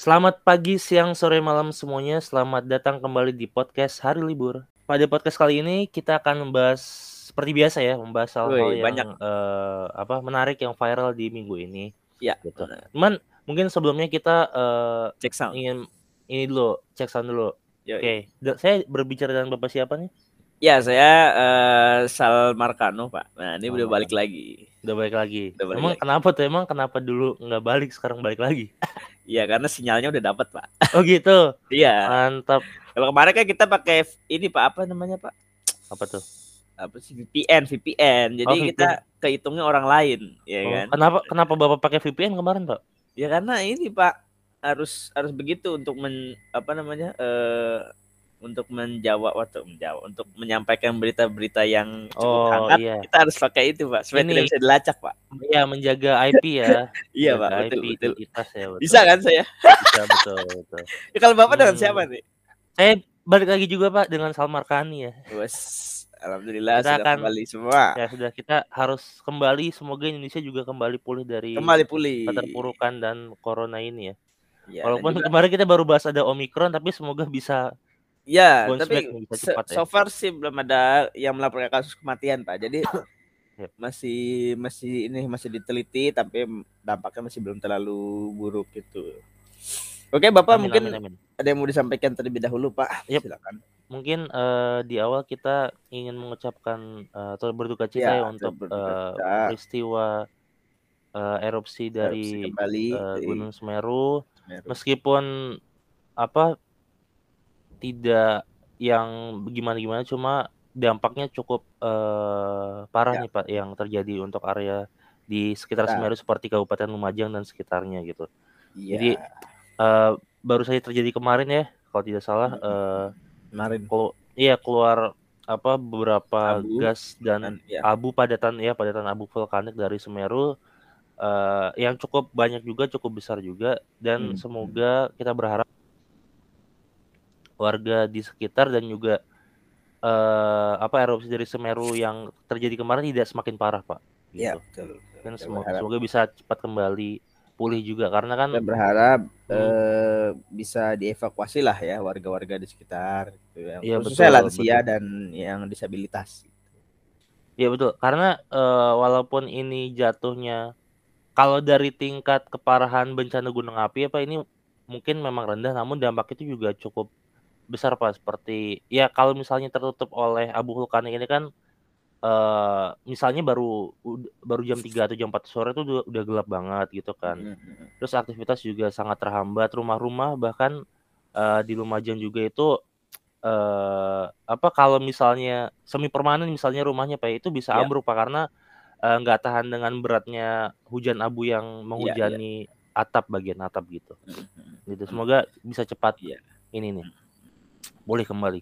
Selamat pagi, siang, sore, malam semuanya. Selamat datang kembali di podcast Hari Libur. Pada podcast kali ini kita akan membahas seperti biasa ya, membahas hal-hal yang banyak. eh, apa menarik yang viral di minggu ini. Iya. Gitu. Cuman mungkin sebelumnya kita eh, Cek sound. ingin ini dulu cek sound dulu. Oke, Da- saya berbicara dengan bapak siapa nih? Ya, saya eh, Sal Markano, Pak. Nah, ini udah balik lagi. Udah balik lagi. Udah balik Emang lagi. kenapa tuh? Emang kenapa dulu nggak balik sekarang balik lagi? Iya, karena sinyalnya udah dapat, Pak. Oh gitu. Iya. Mantap. Kalau kemarin kan kita pakai ini, Pak, apa namanya, Pak? Apa tuh? Apa sih VPN, VPN. Jadi Oh, kita kehitungnya orang lain, ya Oh, kan? kenapa kenapa bapak pakai VPN kemarin, Pak? Ya karena ini, Pak, harus harus begitu untuk men apa namanya? eh untuk menjawab atau menjawab untuk menyampaikan berita-berita yang cukup Oh, hangat iya. kita harus pakai itu pak supaya Ini- tidak bisa dilacak pak Iya, menjaga IP ya. iya pak betul IP betul identitas ya, betul. bisa kan saya Bisa betul, betul. Ya, kalau bapak dengan Hmm. siapa nih Saya balik lagi juga, Pak, dengan Salmar Kani ya. Bos, alhamdulillah Kita sudah akan- kembali semua. Ya sudah kita harus kembali semoga Indonesia juga kembali pulih dari Kembali pulih. keterpurukan dan corona ini ya. Ya, Walaupun juga- kemarin kita baru bahas ada Omikron tapi semoga bisa ya, bounce tapi cepat ya. so far sih belum ada yang melaporkan kasus kematian, Pak. Jadi Yep. masih masih ini masih diteliti tapi dampaknya masih belum terlalu buruk gitu. Oke, Bapak Amin, mungkin amin, amin. ada yang mau disampaikan terlebih dahulu, Pak. Yep. Silakan. Mungkin eh, di awal kita ingin mengucapkan atau berduka cita ya, Ya, untuk berduka cita. peristiwa eh, erupsi dari Erupsi kembali dari Gunung Semeru Semeru. meskipun apa tidak yang gimana-gimana cuma dampaknya cukup eh, parah Ya. nih Pak yang terjadi untuk area di sekitar Ya. Semeru seperti Kabupaten Lumajang dan sekitarnya gitu. Iya. Jadi eh, baru saja terjadi kemarin ya kalau tidak salah eh kemarin kelu- iya keluar apa beberapa Abu gas dan dan ya. abu padatan ya padatan abu vulkanik dari Semeru eh, yang cukup banyak juga cukup besar juga dan Hmm. semoga kita berharap warga di sekitar dan juga eh, apa erupsi dari Semeru yang terjadi kemarin tidak semakin parah pak Iya, gitu. betul. dan semoga, semoga bisa cepat kembali pulih juga karena kan Kita berharap Hmm. eh, bisa dievakuasi lah ya warga-warga di sekitar gitu ya. Iya, Khususnya betul, lansia betul. dan yang disabilitas. Ya betul, karena eh, walaupun ini jatuhnya kalau dari tingkat keparahan bencana gunung api apa ini mungkin memang rendah, namun dampak itu juga cukup besar pak. Seperti ya kalau misalnya tertutup oleh abu vulkanik ini kan, eh misalnya baru baru jam 3 atau jam 4 sore itu udah, udah gelap banget gitu kan. Mm-mm. Terus aktivitas juga sangat terhambat, rumah-rumah bahkan eh, di Lumajang juga itu eh apa kalau misalnya semi permanen misalnya rumahnya Pak itu bisa Ya. ambruk Pak karena nggak tahan dengan beratnya hujan abu yang menghujani atap bagian atap gitu. Mm-mm. Gitu. Semoga bisa cepat Iya. ini nih. Boleh kembali.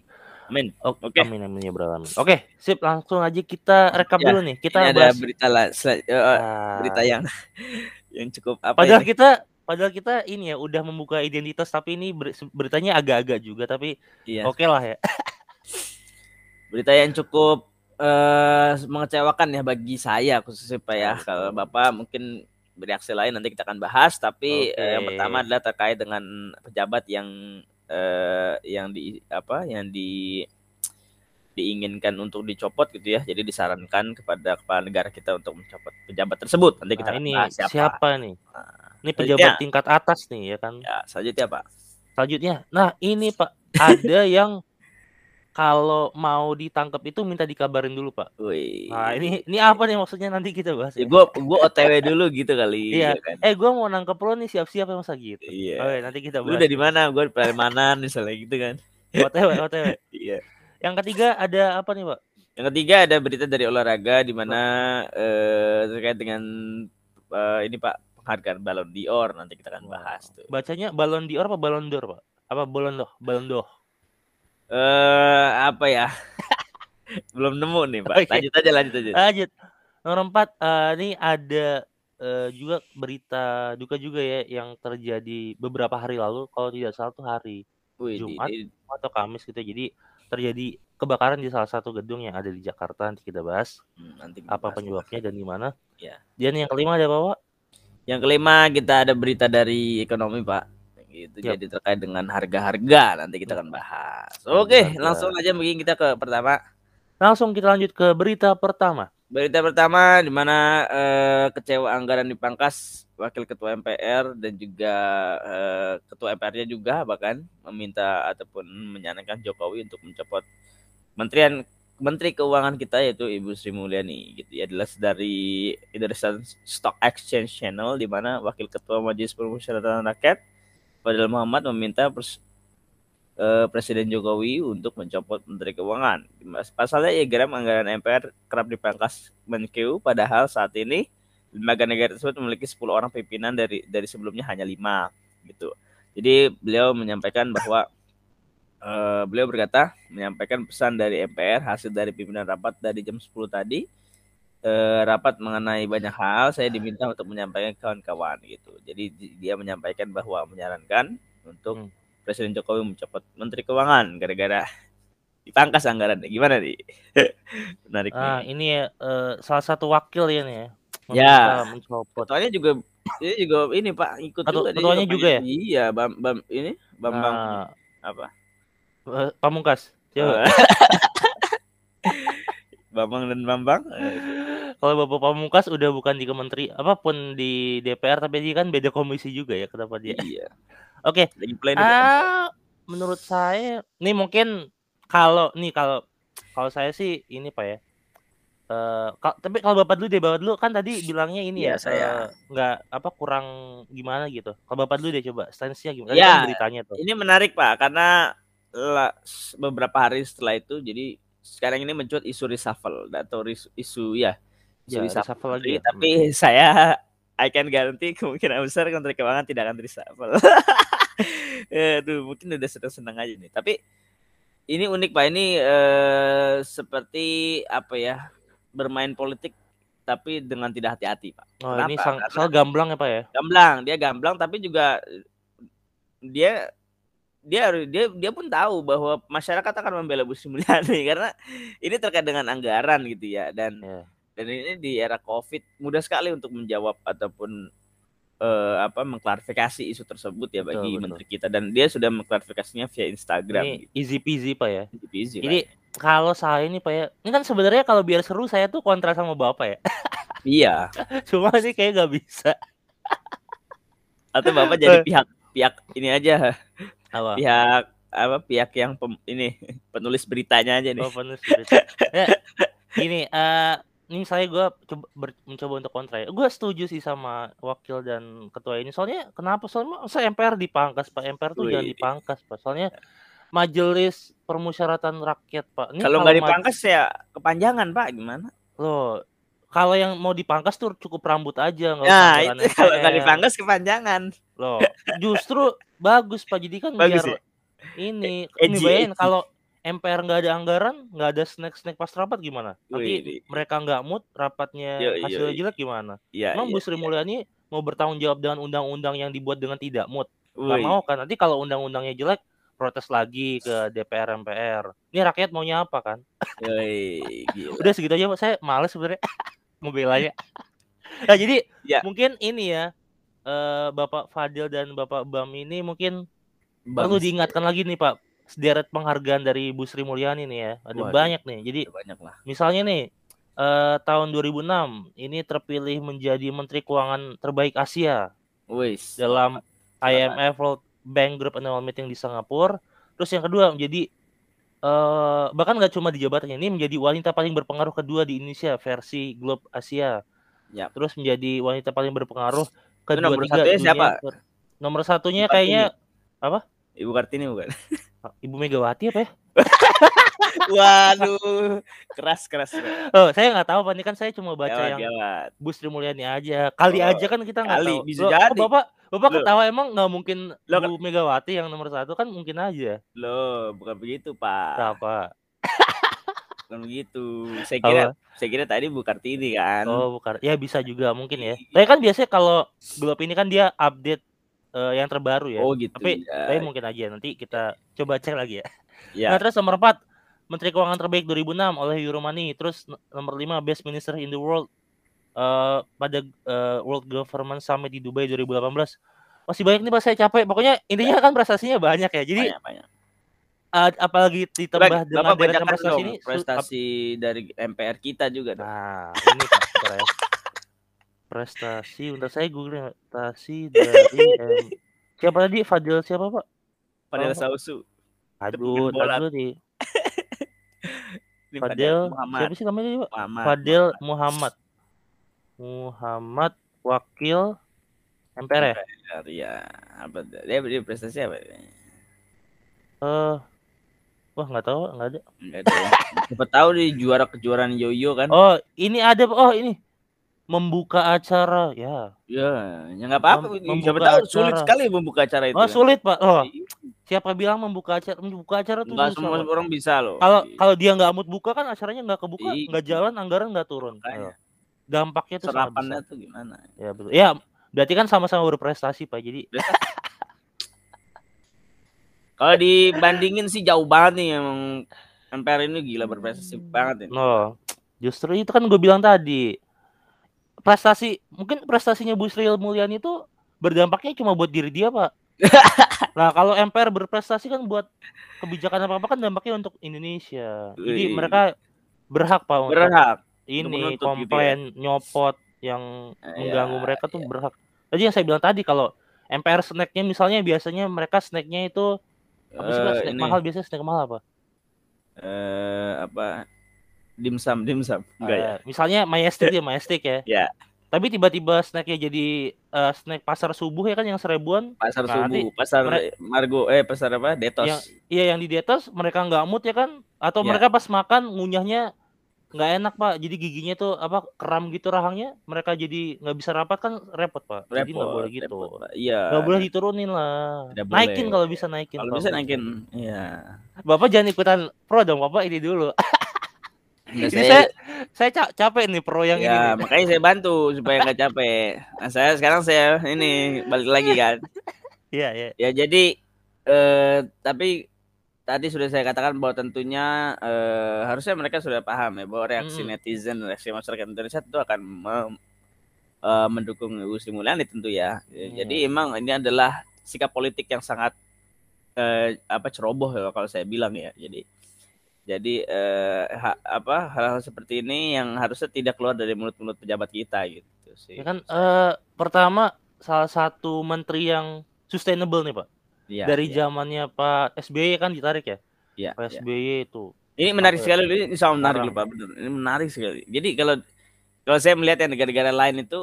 Amin. Oke, Oke. amin amin ya. Oke, sip langsung aja kita rekap Ya, dulu nih. Kita Ini ada berita lah, sel- eh, Ah, berita yang yang cukup apa Padahal ini? kita padahal kita ini ya udah membuka identitas tapi ini ber- beritanya agak-agak juga tapi Iya. oke lah ya. Berita yang cukup eh mengecewakan ya bagi saya khususnya Pak ya. Kalau Bapak mungkin bereaksi lain nanti kita akan bahas tapi eh, yang Oke. pertama adalah terkait dengan pejabat yang eh yang di apa yang di diinginkan untuk dicopot gitu ya. Jadi disarankan kepada kepala negara kita untuk mencopot pejabat tersebut. Nanti kita Nah, ini siapa. siapa nih? Nah, Ini selanjutnya. pejabat tingkat atas nih ya kan. Ya, selanjutnya Pak. Selanjutnya, nah ini Pak ada yang kalau mau ditangkap itu minta dikabarin dulu Pak. Wih. Nah ini ini apa nih maksudnya nanti kita bahas Ya, ya. gua gua OTW dulu gitu kali Iya. ya kan. Eh gue mau nangkep lo nih siap-siap ya masa gitu. Iya. Oke nanti kita Lu bahas. dari mana? Gua di Palemanan misalnya gitu kan. OTW OTW. Iya. Yang ketiga ada apa nih Pak? Yang ketiga ada berita dari olahraga di mana eh, terkait dengan eh, ini Pak penghargaan Ballon d'Or nanti kita akan bahas tuh. Bacanya Balon d'Or apa Balon d'Or Pak? Apa Balon d'Or? Balon d'Or. Eh apa ya? Belum nemu nih Pak. Oke. Lanjut aja lanjut aja. Lanjut. Nomor empat, eh, ini ada eh, juga berita duka juga ya yang terjadi beberapa hari lalu. Kalau tidak salah tuh hari Wih, di- Jumat di- atau Kamis gitu. Jadi terjadi kebakaran di salah satu gedung yang ada di Jakarta. Nanti kita bahas hmm, nanti kita apa bahas. penyebabnya dan di mana. Ya. Dan yang kelima ada apa Pak? Yang kelima kita ada berita dari ekonomi Pak. Gitu. Yap. Jadi terkait dengan harga-harga nanti kita akan bahas. Oke, Harga-harga. langsung aja mungkin kita ke pertama. Langsung kita lanjut ke berita pertama. Berita pertama di mana eh, kecewa anggaran dipangkas Wakil Ketua MPR dan juga eh, Ketua MPR-nya juga bahkan meminta ataupun menyarankan Jokowi untuk mencopot Menterian Menteri Keuangan kita yaitu Ibu Sri Mulyani gitu ya adalah dari Indonesian Stock Exchange Channel di mana Wakil Ketua Majelis Permusyawaratan Rakyat Fadil Muhammad meminta pers- eh, Presiden Jokowi untuk mencopot Menteri Keuangan. Pasalnya diagram anggaran MPR kerap dipangkas Menkeu padahal saat ini lembaga negara tersebut memiliki 10 orang pimpinan dari dari sebelumnya hanya lima gitu. Jadi beliau menyampaikan bahwa eh, beliau berkata menyampaikan pesan dari MPR hasil dari pimpinan rapat dari jam 10 tadi eh, rapat mengenai banyak hal saya diminta untuk menyampaikan kawan-kawan gitu. Jadi di- dia menyampaikan bahwa menyarankan untuk Hmm. Presiden Jokowi mencopot Menteri Keuangan gara-gara dipangkas anggaran. Gimana nih? Menarik Ah, nih. ini ya eh, salah satu wakil ya nih ya. Ya. mencopot. Ketuanya juga ini juga ini Pak ikut Ketu- juga ketuanya juga ya? Iya, Bam, Bam ini Bambang Ah, apa? eh, Pamungkas. Eh, Bambang dan Bambang. Kalau Bapak Pamungkas udah bukan di kementeri apa pun di DPR tapi dia kan beda komisi juga ya kenapa dia. Iya. Oke. Play nih. Ah, menurut saya nih mungkin kalau nih kalau kalau saya sih ini Pak ya. Eh ka- tapi kalau Bapak dulu deh, Bapak dulu kan tadi bilangnya ini Iya, ya, saya. eh, nggak apa kurang gimana gitu. Kalau Bapak dulu deh coba stance-nya gimana? Ya, kan beritanya tuh. Ini menarik Pak karena la- s- beberapa hari setelah itu jadi sekarang ini mencuat isu reshuffle atau isu ya Ya, reshuffle reshuffle lagi ya? tapi saya I can guarantee kemungkinan besar Menteri Keuangan tidak akan reshuffle. Aduh, mungkin udah seneng-seneng aja nih. Tapi ini unik Pak, ini eh, seperti apa ya? bermain politik tapi dengan tidak hati-hati, Pak. Oh, ini Kenapa? sang, Karena- soal gamblang ya Pak ya? Gamblang, dia gamblang tapi juga dia dia dia dia pun tahu bahwa masyarakat akan membela Bu Sri Mulyani karena ini terkait dengan anggaran gitu ya dan Ya. Dan ini di era Covid mudah sekali untuk menjawab ataupun eh, apa mengklarifikasi isu tersebut ya Betul, bagi betul. menteri kita dan dia sudah mengklarifikasinya via Instagram Ini gitu. easy peasy Pak ya. Easy peasy, Jadi Pak. kalau saya ini Pak ya, ini kan sebenarnya kalau biar seru saya tuh kontra sama Bapak ya. iya Cuma ini kayak nggak bisa. atau bapak jadi pihak pihak ini aja Apa? pihak apa pihak yang pem- ini penulis beritanya aja nih Oh, penulis berita. Ya, ini eh ini saya gue coba ber- mencoba untuk kontra ya. Gue setuju sih sama wakil dan ketua ini. Soalnya kenapa? Soalnya masa MPR dipangkas Pak. MPR tuh jangan Wih. dipangkas Pak. Soalnya Majelis Permusyawaratan Rakyat Pak. Ini kalau nggak dipangkas ya kepanjangan pak gimana loh kalau yang mau dipangkas tuh cukup rambut aja nggak usah nah anggaran itu kalau nggak dipangkas kepanjangan loh justru bagus Pak. Jadi kan bagus biar ya ini Edgy, ini bayangin kalau MPR nggak ada anggaran nggak ada snack snack pas rapat gimana? Nanti Wih, mereka nggak mood rapatnya hasilnya jelek gimana? Iya emang Bu Sri iya. Mulyani mau bertanggung jawab dengan undang-undang yang dibuat dengan tidak mood? Nggak mau kan? Nanti kalau undang-undangnya jelek protes lagi ke DPR MPR ini rakyat maunya apa kan? Yoi, gila. udah segitu aja Pak saya males sebenarnya. Mau belanya. Nah jadi Ya. mungkin ini ya eh, Bapak Fadil dan Bapak Bam ini mungkin perlu Bagus. diingatkan lagi nih Pak sederet penghargaan dari Bu Sri Mulyani nih ya ada Waduh. banyak nih jadi banyak lah misalnya nih eh, tahun 2006 ini terpilih menjadi Menteri Keuangan terbaik Asia Wis. dalam IMF World Bank Group Annual Meeting di Singapura terus yang kedua menjadi eh bahkan nggak cuma di jabatannya ini menjadi wanita paling berpengaruh kedua di Indonesia versi Globe Asia Yap. terus menjadi wanita paling berpengaruh kedua nomor tiga satunya siapa? nomor satunya Ibu kayaknya Ibu Kartini bukan? Ibu Megawati apa ya Waduh, keras keras. Oh, saya nggak tahu, Pak. Ini kan saya cuma baca Gawat, yang gawat. Bu Sri Mulyani aja. Kali Oh, aja kan kita nggak tahu. bisa Loh, jadi. Bapak, Bapak Loh. ketawa emang nggak mungkin Loh, Bu Megawati yang nomor satu kan mungkin aja. Loh, bukan begitu, Pak. Apa? Bukan begitu. Saya kira Apa? saya kira tadi Bu Kartini kan. Oh, bukan. Ya bisa juga mungkin ya. Iya. Tapi kan biasanya kalau Globe ini kan dia update eh, yang terbaru ya. Oh, gitu. Tapi ya. tapi mungkin aja nanti kita coba cek lagi ya. Ya. Nah, terus nomor 4 Menteri Keuangan terbaik 2006 oleh Euromani. Terus nomor 5 Best Minister in the World eh, pada eh, World Government Summit di Dubai 2018 masih banyak nih Pak saya capek. Pokoknya intinya kan prestasinya banyak ya. Jadi banyak banyak. uh, apalagi ditambah Bapak, dengan prestasi dong ini prestasi dari MPR kita juga dong. Nah, ini Pak, ya. Prestasi, bentar saya googling prestasi dari em, siapa tadi? Fadil siapa Pak? Fadil. Sausu. Aduh, nih. Ini Fadil, Muhammad. siapa sih namanya Pak? Muhammad. Fadil Muhammad. Muhammad Wakil MPR ya? MPR, ya. Apa dia, dia prestasi apa? Eh, wah nggak tahu, nggak ada. Enggak ada. ya. Siapa tahu di juara kejuaraan yoyo kan? Oh, ini ada, oh ini membuka acara, ya. Ya, ya nggak apa-apa. Mem- Siapa tahu sulit acara. sekali membuka acara itu. Oh kan. sulit pak, oh Iya, siapa bilang membuka acara, membuka acara tuh Nggak semua orang bisa loh. Kalau kalau dia nggak mood buka kan acaranya nggak kebuka, Iya. nggak jalan, anggaran nggak turun. Makanya. Ayo. Dampaknya tuh serapannya tuh gimana? Ya betul. Ya berarti kan sama-sama berprestasi pak. Jadi Kalau dibandingin sih jauh banget nih emang MPR ini gila berprestasi banget ini. no, justru itu kan gue bilang tadi prestasi mungkin prestasinya Bu Sri Mulyani itu berdampaknya cuma buat diri dia pak. nah kalau MPR berprestasi kan buat kebijakan apa apa kan dampaknya untuk Indonesia. Jadi Wih. mereka berhak pak untuk Berhak. ini menuntut gitu ya. komplain nyopot yang Eh, mengganggu ya, mereka tuh berhak. Tadi yang saya bilang tadi kalau MPR snacknya misalnya biasanya mereka snacknya itu apa sih? Eh, snack ini mahal biasanya snack mahal apa? eh apa? Dimsum, dimsum. Enggak ya? Eh, misalnya Majestic ya Majestic ya. Ya. Tapi tiba-tiba snacknya jadi eh, snack pasar subuh ya kan yang seribuan. Pasar Nah, nanti subuh, pasar mere- Margo, eh pasar apa? Detos. Yang iya yang di detos mereka nggak mood ya kan? Atau Ya. mereka pas makan ngunyahnya nggak enak pak. Jadi giginya tuh apa kram gitu rahangnya. Mereka jadi nggak bisa rapat kan repot pak. Jadi nggak repot, boleh gitu. repot. Iya. Nggak boleh diturunin lah. Tidak Naikin boleh. kalau bisa naikin. Kalau Pak. bisa naikin. Iya. Bapak jangan ikutan pro dong, Bapak ini dulu. Nggak, ini saya saya ca- capek nih pro yang ini. ya nih. makanya saya bantu supaya nggak capek. Nah, saya sekarang saya ini balik lagi kan. Iya, iya. Ya jadi eh tapi tadi sudah saya katakan bahwa tentunya eh, harusnya mereka sudah paham ya bahwa reaksi Mm-mm. netizen, reaksi masyarakat Indonesia itu akan eh, mendukung Ibu Sri Mulyani tentu ya. Iya. Jadi emang ini adalah sikap politik yang sangat eh, apa ceroboh ya kalau saya bilang ya. Jadi jadi eh, ha- apa hal-hal seperti ini yang harusnya tidak keluar dari mulut-mulut pejabat kita gitu sih. Ya kan eh pertama salah satu menteri yang sustainable nih, Pak. Iya, Dari iya, zamannya Pak SBY kan ditarik ya. iya, Pak. SBY itu. Ini menarik ya? sekali, ini sangat menarik loh Pak, benar. Ini menarik sekali. Jadi kalau kalau saya melihat yang negara-negara lain itu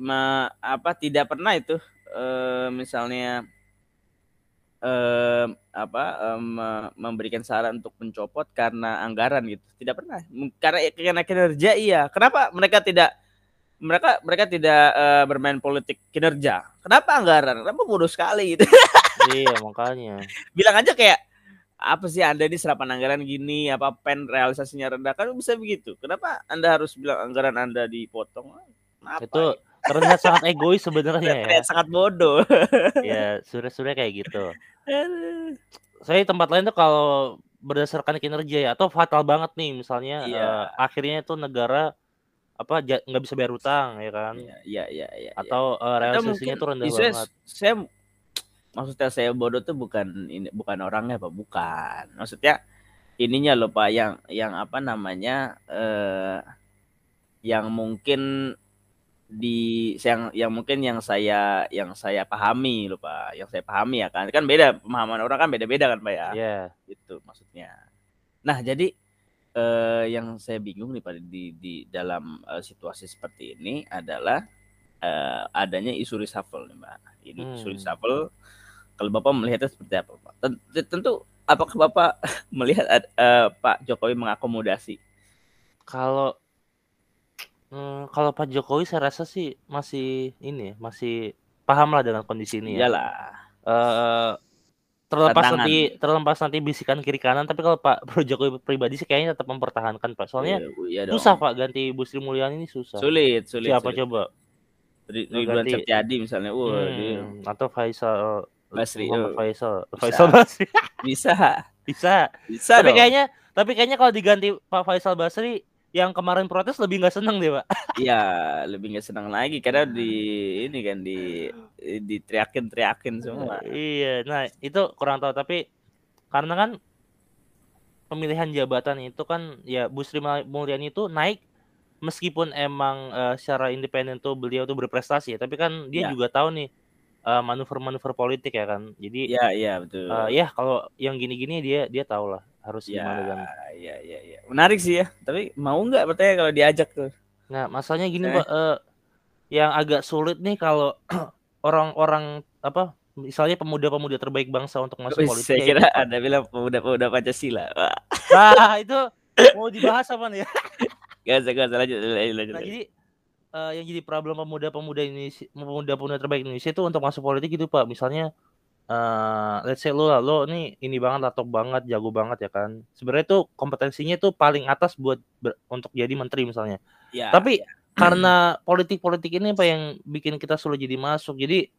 me- apa tidak pernah itu eh, misalnya eh, apa eh, me- memberikan saran untuk mencopot karena anggaran gitu. Tidak pernah. Karena karena kinerja iya. Kenapa mereka tidak mereka mereka tidak eh, bermain politik kinerja? Kenapa anggaran? Kenapa bodoh sekali gitu? iya, makanya. bilang aja kayak apa sih anda ini serapan anggaran gini apa pen realisasinya rendah kan bisa begitu kenapa anda harus bilang anggaran anda dipotong kenapa Itu terlihat sangat egois sebenarnya ya. Sangat bodoh Ya, sudah-sudah kayak gitu. Saya tempat lain tuh kalau berdasarkan kinerja ya atau fatal banget nih misalnya Iya. eh, akhirnya itu negara apa nggak bisa bayar utang ya kan Iya, iya, iya, iya. atau eh, Atau realisasinya tuh rendah banget Saya maksudnya saya bodoh tuh bukan ini bukan orangnya Pak, bukan. Maksudnya ininya loh Pak yang yang apa namanya eh yang mungkin di yang yang mungkin yang saya yang saya pahami loh Pak, yang saya pahami ya kan. Kan beda pemahaman orang kan beda-beda kan Pak ya. ya Gitu maksudnya. Nah, jadi eh yang saya bingung nih Pak di di dalam eh, situasi seperti ini adalah eh, adanya isu reshuffle nih Mbak. Ini isu Hmm. reshuffle kalau Bapak melihatnya seperti apa Pak? Ten- Tentu apakah Bapak melihat eh, Pak Jokowi mengakomodasi? kalau hmm, kalau Pak Jokowi saya rasa sih masih ini ya, masih paham lah dengan kondisi ini ya Iyalah. eh terlepas Tantangan. nanti terlepas nanti bisikan kiri kanan tapi kalau Pak Pro Jokowi pribadi sih kayaknya tetap mempertahankan Pak soalnya Iya, iya dong. susah Pak ganti Bu Sri Mulyani ini susah Sulit, sulit. siapa sulit. coba Ri- Ridwan ganti. Septiadi misalnya, wah dia Hmm, atau Faisal Basri, Muhammad oh. Faisal Bisa. Faisal Basri bisa, bisa bisa tapi dong. kayaknya tapi kayaknya kalau diganti Pak Faisal Basri yang kemarin protes lebih nggak seneng deh pak Iya, lebih nggak senang lagi karena di ini kan di diteriakin-teriakin semua. iya nah itu kurang tahu tapi karena kan pemilihan jabatan itu kan ya Bu Sri Mulyani itu naik meskipun emang uh, secara independen tuh beliau tuh berprestasi ya, tapi kan dia Ya. juga tahu nih uh, manuver-manuver politik ya kan. Jadi Iya, iya betul. uh, ya kalau yang gini-gini dia dia tahu lah harus Ya, gimana dan iya, iya, iya. Menarik sih ya. Tapi mau nggak bertanya kalau diajak tuh? Nah, masalahnya gini, Eh. Pak, eh, yang agak sulit nih kalau orang-orang apa misalnya pemuda-pemuda terbaik bangsa untuk masuk Wih, politik saya ya kira itu, Pak. Anda bilang pemuda-pemuda Pancasila. Wah, Nah, itu mau dibahas apa nih ya? Gak usah, gak usah lanjut, lanjut, lanjut. Nah, jadi eh, yang jadi problem pemuda-pemuda Indonesia, pemuda-pemuda terbaik Indonesia itu untuk masuk politik gitu, Pak. Misalnya eh let's say lo lo nih ini banget atau banget jago banget ya kan. Sebenarnya tuh kompetensinya tuh paling atas buat ber- untuk jadi menteri misalnya. Ya, Tapi karena politik-politik ini apa yang bikin kita sulit jadi masuk. Jadi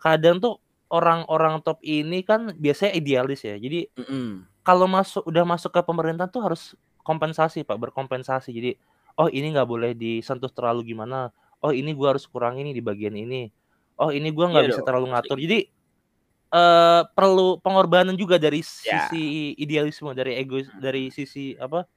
kadang tuh orang-orang top ini kan biasanya idealis ya. Jadi mm-mm. kalau masuk udah masuk ke pemerintahan tuh harus kompensasi Pak, berkompensasi. Jadi oh ini nggak boleh disentuh terlalu gimana. Oh ini gua harus kurang ini di bagian ini. Oh ini gua nggak Iya bisa dong, terlalu ngatur. Jadi eh perlu pengorbanan juga dari Ya. sisi idealisme, dari egois, dari sisi apa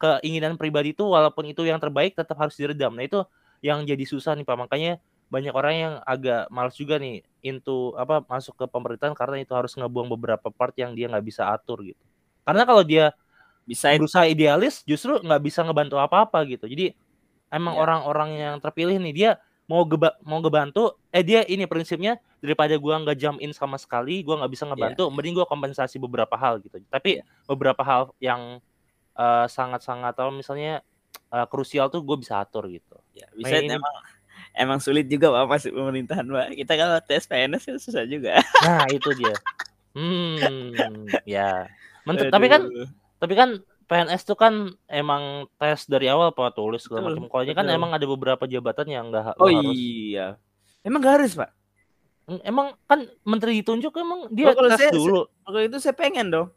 keinginan pribadi itu walaupun itu yang terbaik tetap harus diredam. Nah itu yang jadi susah nih Pak. Makanya banyak orang yang agak malas juga nih into apa masuk ke pemerintahan karena itu harus ngebuang beberapa part yang dia nggak bisa atur gitu. Karena kalau dia bisa berusaha idealis justru nggak bisa ngebantu apa-apa gitu. Jadi emang Ya. orang-orang yang terpilih nih dia mau geba mau ngebantu eh dia ini prinsipnya daripada gua nggak jump in sama sekali gua nggak bisa ngebantu mending gua kompensasi beberapa hal gitu tapi Iya. beberapa hal yang eh, sangat-sangat atau misalnya eh, krusial tuh gue bisa atur gitu Ya, bisa ini- emang emang sulit juga Pak masuk pemerintahan Pak. Kita kalau tes PNS kan susah juga. nah itu dia hmm ya Menteri- tapi kan tapi kan PNS tuh kan emang tes dari awal pak tulis segala macam. Kalau ini kan emang ada beberapa jabatan yang enggak Oh harus. iya. Emang gak harus Pak? Emang kan menteri ditunjuk emang dia Oh, kalau tes saya- dulu. Kalau itu saya pengen dong.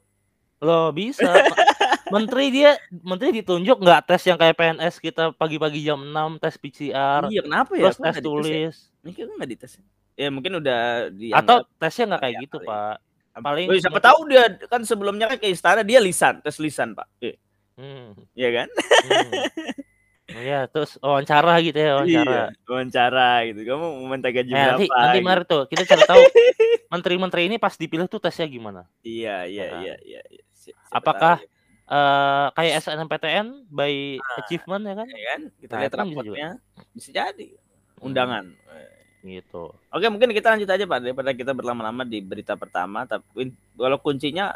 Loh bisa. menteri dia menteri ditunjuk nggak tes yang kayak PNS kita pagi-pagi jam 6 tes PCR, Iya kenapa ya? terus tes nggak ya? tulis. Kok nggak dites? Ya mungkin udah di Atau tesnya nggak kayak gitu, kali. Pak. Paling Oh, siapa tahu dia kan sebelumnya kan ke istana dia lisan, tes lisan, Pak. Eh, Hmm, Iya kan? hmm. Iya, terus wawancara gitu ya, wawancara. Iya, wawancara gitu. Kamu mau minta gaji Eh, nanti berapa? nanti gitu. mari tuh kita cari tahu menteri-menteri ini pas dipilih tuh tesnya gimana. Iya, iya, Nah. iya, iya. iya. Siapa Apakah tahu eh kayak SNMPTN by achievement ya kan? ya, ya kan? Kita Nah, lihat kan bisa rapotnya. Bisa jadi. Undangan. Eh, Gitu. Oke, mungkin kita lanjut aja Pak daripada kita berlama-lama di berita pertama. Tapi kalau kuncinya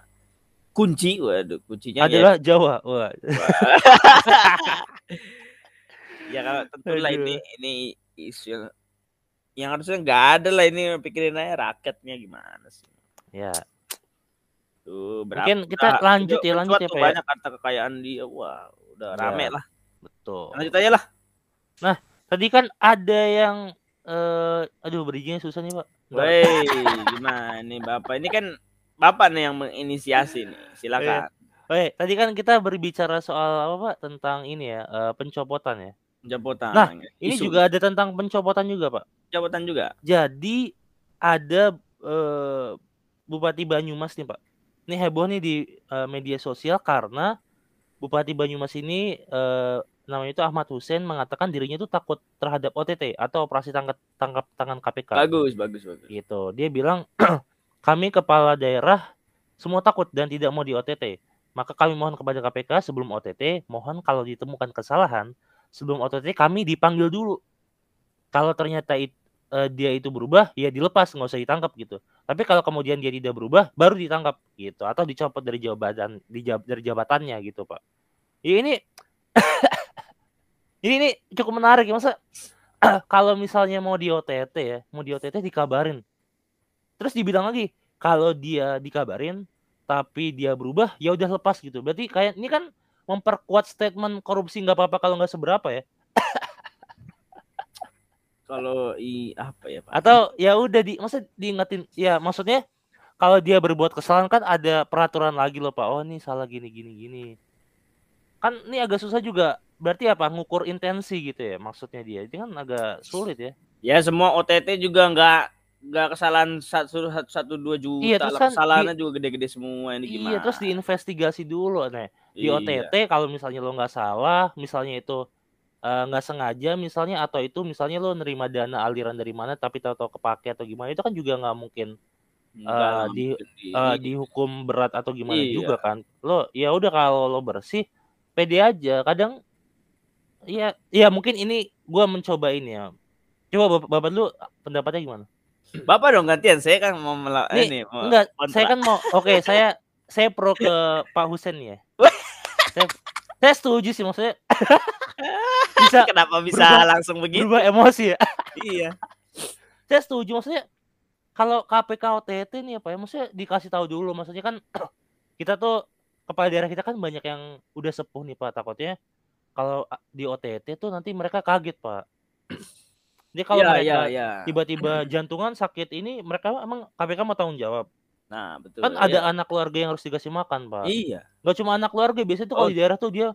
kunci, waduh, kuncinya ya, Adalah Jawa. Wah. ya kalau tentulah ini ini isu yang, yang harusnya nggak ada lah ini pikirin aja rakyatnya gimana sih. Ya. Tuh, berapa, Mungkin kita lanjut ya, lanjut ya, Pak, ya. banyak harta kekayaan dia. Wah, udah Ya. rame lah. Betul. Lanjut aja lah. Tadi kan ada yang eh aduh berizinnya susah nih, Pak. Woi, gimana nih Bapak? Ini kan Bapak nih yang menginisiasi nih. Silakan. Oke, tadi kan kita berbicara soal apa, Pak? Tentang ini ya, eh, pencopotan ya. Jabatan. Nah, Ini Isu. juga ada tentang pencopotan juga, Pak. jabatan juga. Jadi ada eh, Bupati Banyumas nih Pak. Ini heboh nih di eh, media sosial karena Bupati Banyumas ini eh, namanya itu Ahmad Hussein mengatakan dirinya itu takut terhadap OTT atau operasi tangkap tangkap tangan KPK. Bagus, bagus, bagus. Gitu. Dia bilang kami kepala daerah semua takut dan tidak mau di OTT. Maka kami mohon kepada KPK sebelum OTT, mohon kalau ditemukan kesalahan sebelum OTT kami dipanggil dulu. Kalau ternyata it- eh, dia itu berubah, ya dilepas nggak usah ditangkap gitu. Tapi kalau kemudian dia tidak berubah, baru ditangkap gitu atau dicopot dari jabatan di jab- dari jabatannya gitu pak. Ya ini ini ini cukup menarik ya masa kalau misalnya mau di OTT ya, mau di OTT dikabarin. Terus dibilang lagi kalau dia dikabarin tapi dia berubah ya udah lepas gitu. Berarti kayak ini kan memperkuat statement korupsi nggak apa-apa kalau nggak seberapa ya. Kalau i apa ya, Pak? Atau ya udah di masa diingetin ya maksudnya kalau dia berbuat kesalahan kan ada peraturan lagi loh Pak. Oh ini salah gini gini gini. Kan ini agak susah juga. Berarti apa? Ngukur intensi gitu ya maksudnya dia. Itu kan agak sulit ya. Ya semua OTT juga nggak nggak kesalahan satu satu satu dua juta Iya, terus kan kesalahannya di- juga gede-gede semua ini gimana? iya terus diinvestigasi dulu. Nih di Iya. OTT kalau misalnya lo nggak salah misalnya itu eh, nggak sengaja misalnya atau itu misalnya lo nerima dana aliran dari mana tapi tahu-tahu kepake atau gimana itu kan juga nggak mungkin eh, lah, di- eh, dihukum berat atau gimana Iya. juga kan. Lo ya udah kalau lo bersih pede aja. Kadang iya iya mungkin ini gua mencoba ini ya. Coba bapak, bapak lu pendapatnya gimana? Bapak dong gantian. Saya kan mau mela- Nih, ini mau enggak kontra. saya kan mau oke saya saya pro ke Pak Husen ya. Saya, saya setuju sih maksudnya bisa kenapa bisa berubah- langsung begitu? berubah emosi ya? Iya. Saya setuju maksudnya kalau KPK OTT nih apa ya maksudnya dikasih tahu dulu maksudnya kan kita tuh kepala daerah kita kan banyak yang udah sepuh nih Pak. Takutnya kalau di OTT tuh nanti mereka kaget Pak. Jadi kalau iya iya mereka iya tiba-tiba jantungan sakit ini mereka emang KPK mau tanggung jawab. Nah betul kan iya. ada anak keluarga yang harus dikasih makan Pak. Iya. Nggak cuma anak keluarga biasanya tuh kalau Oh. di daerah tuh dia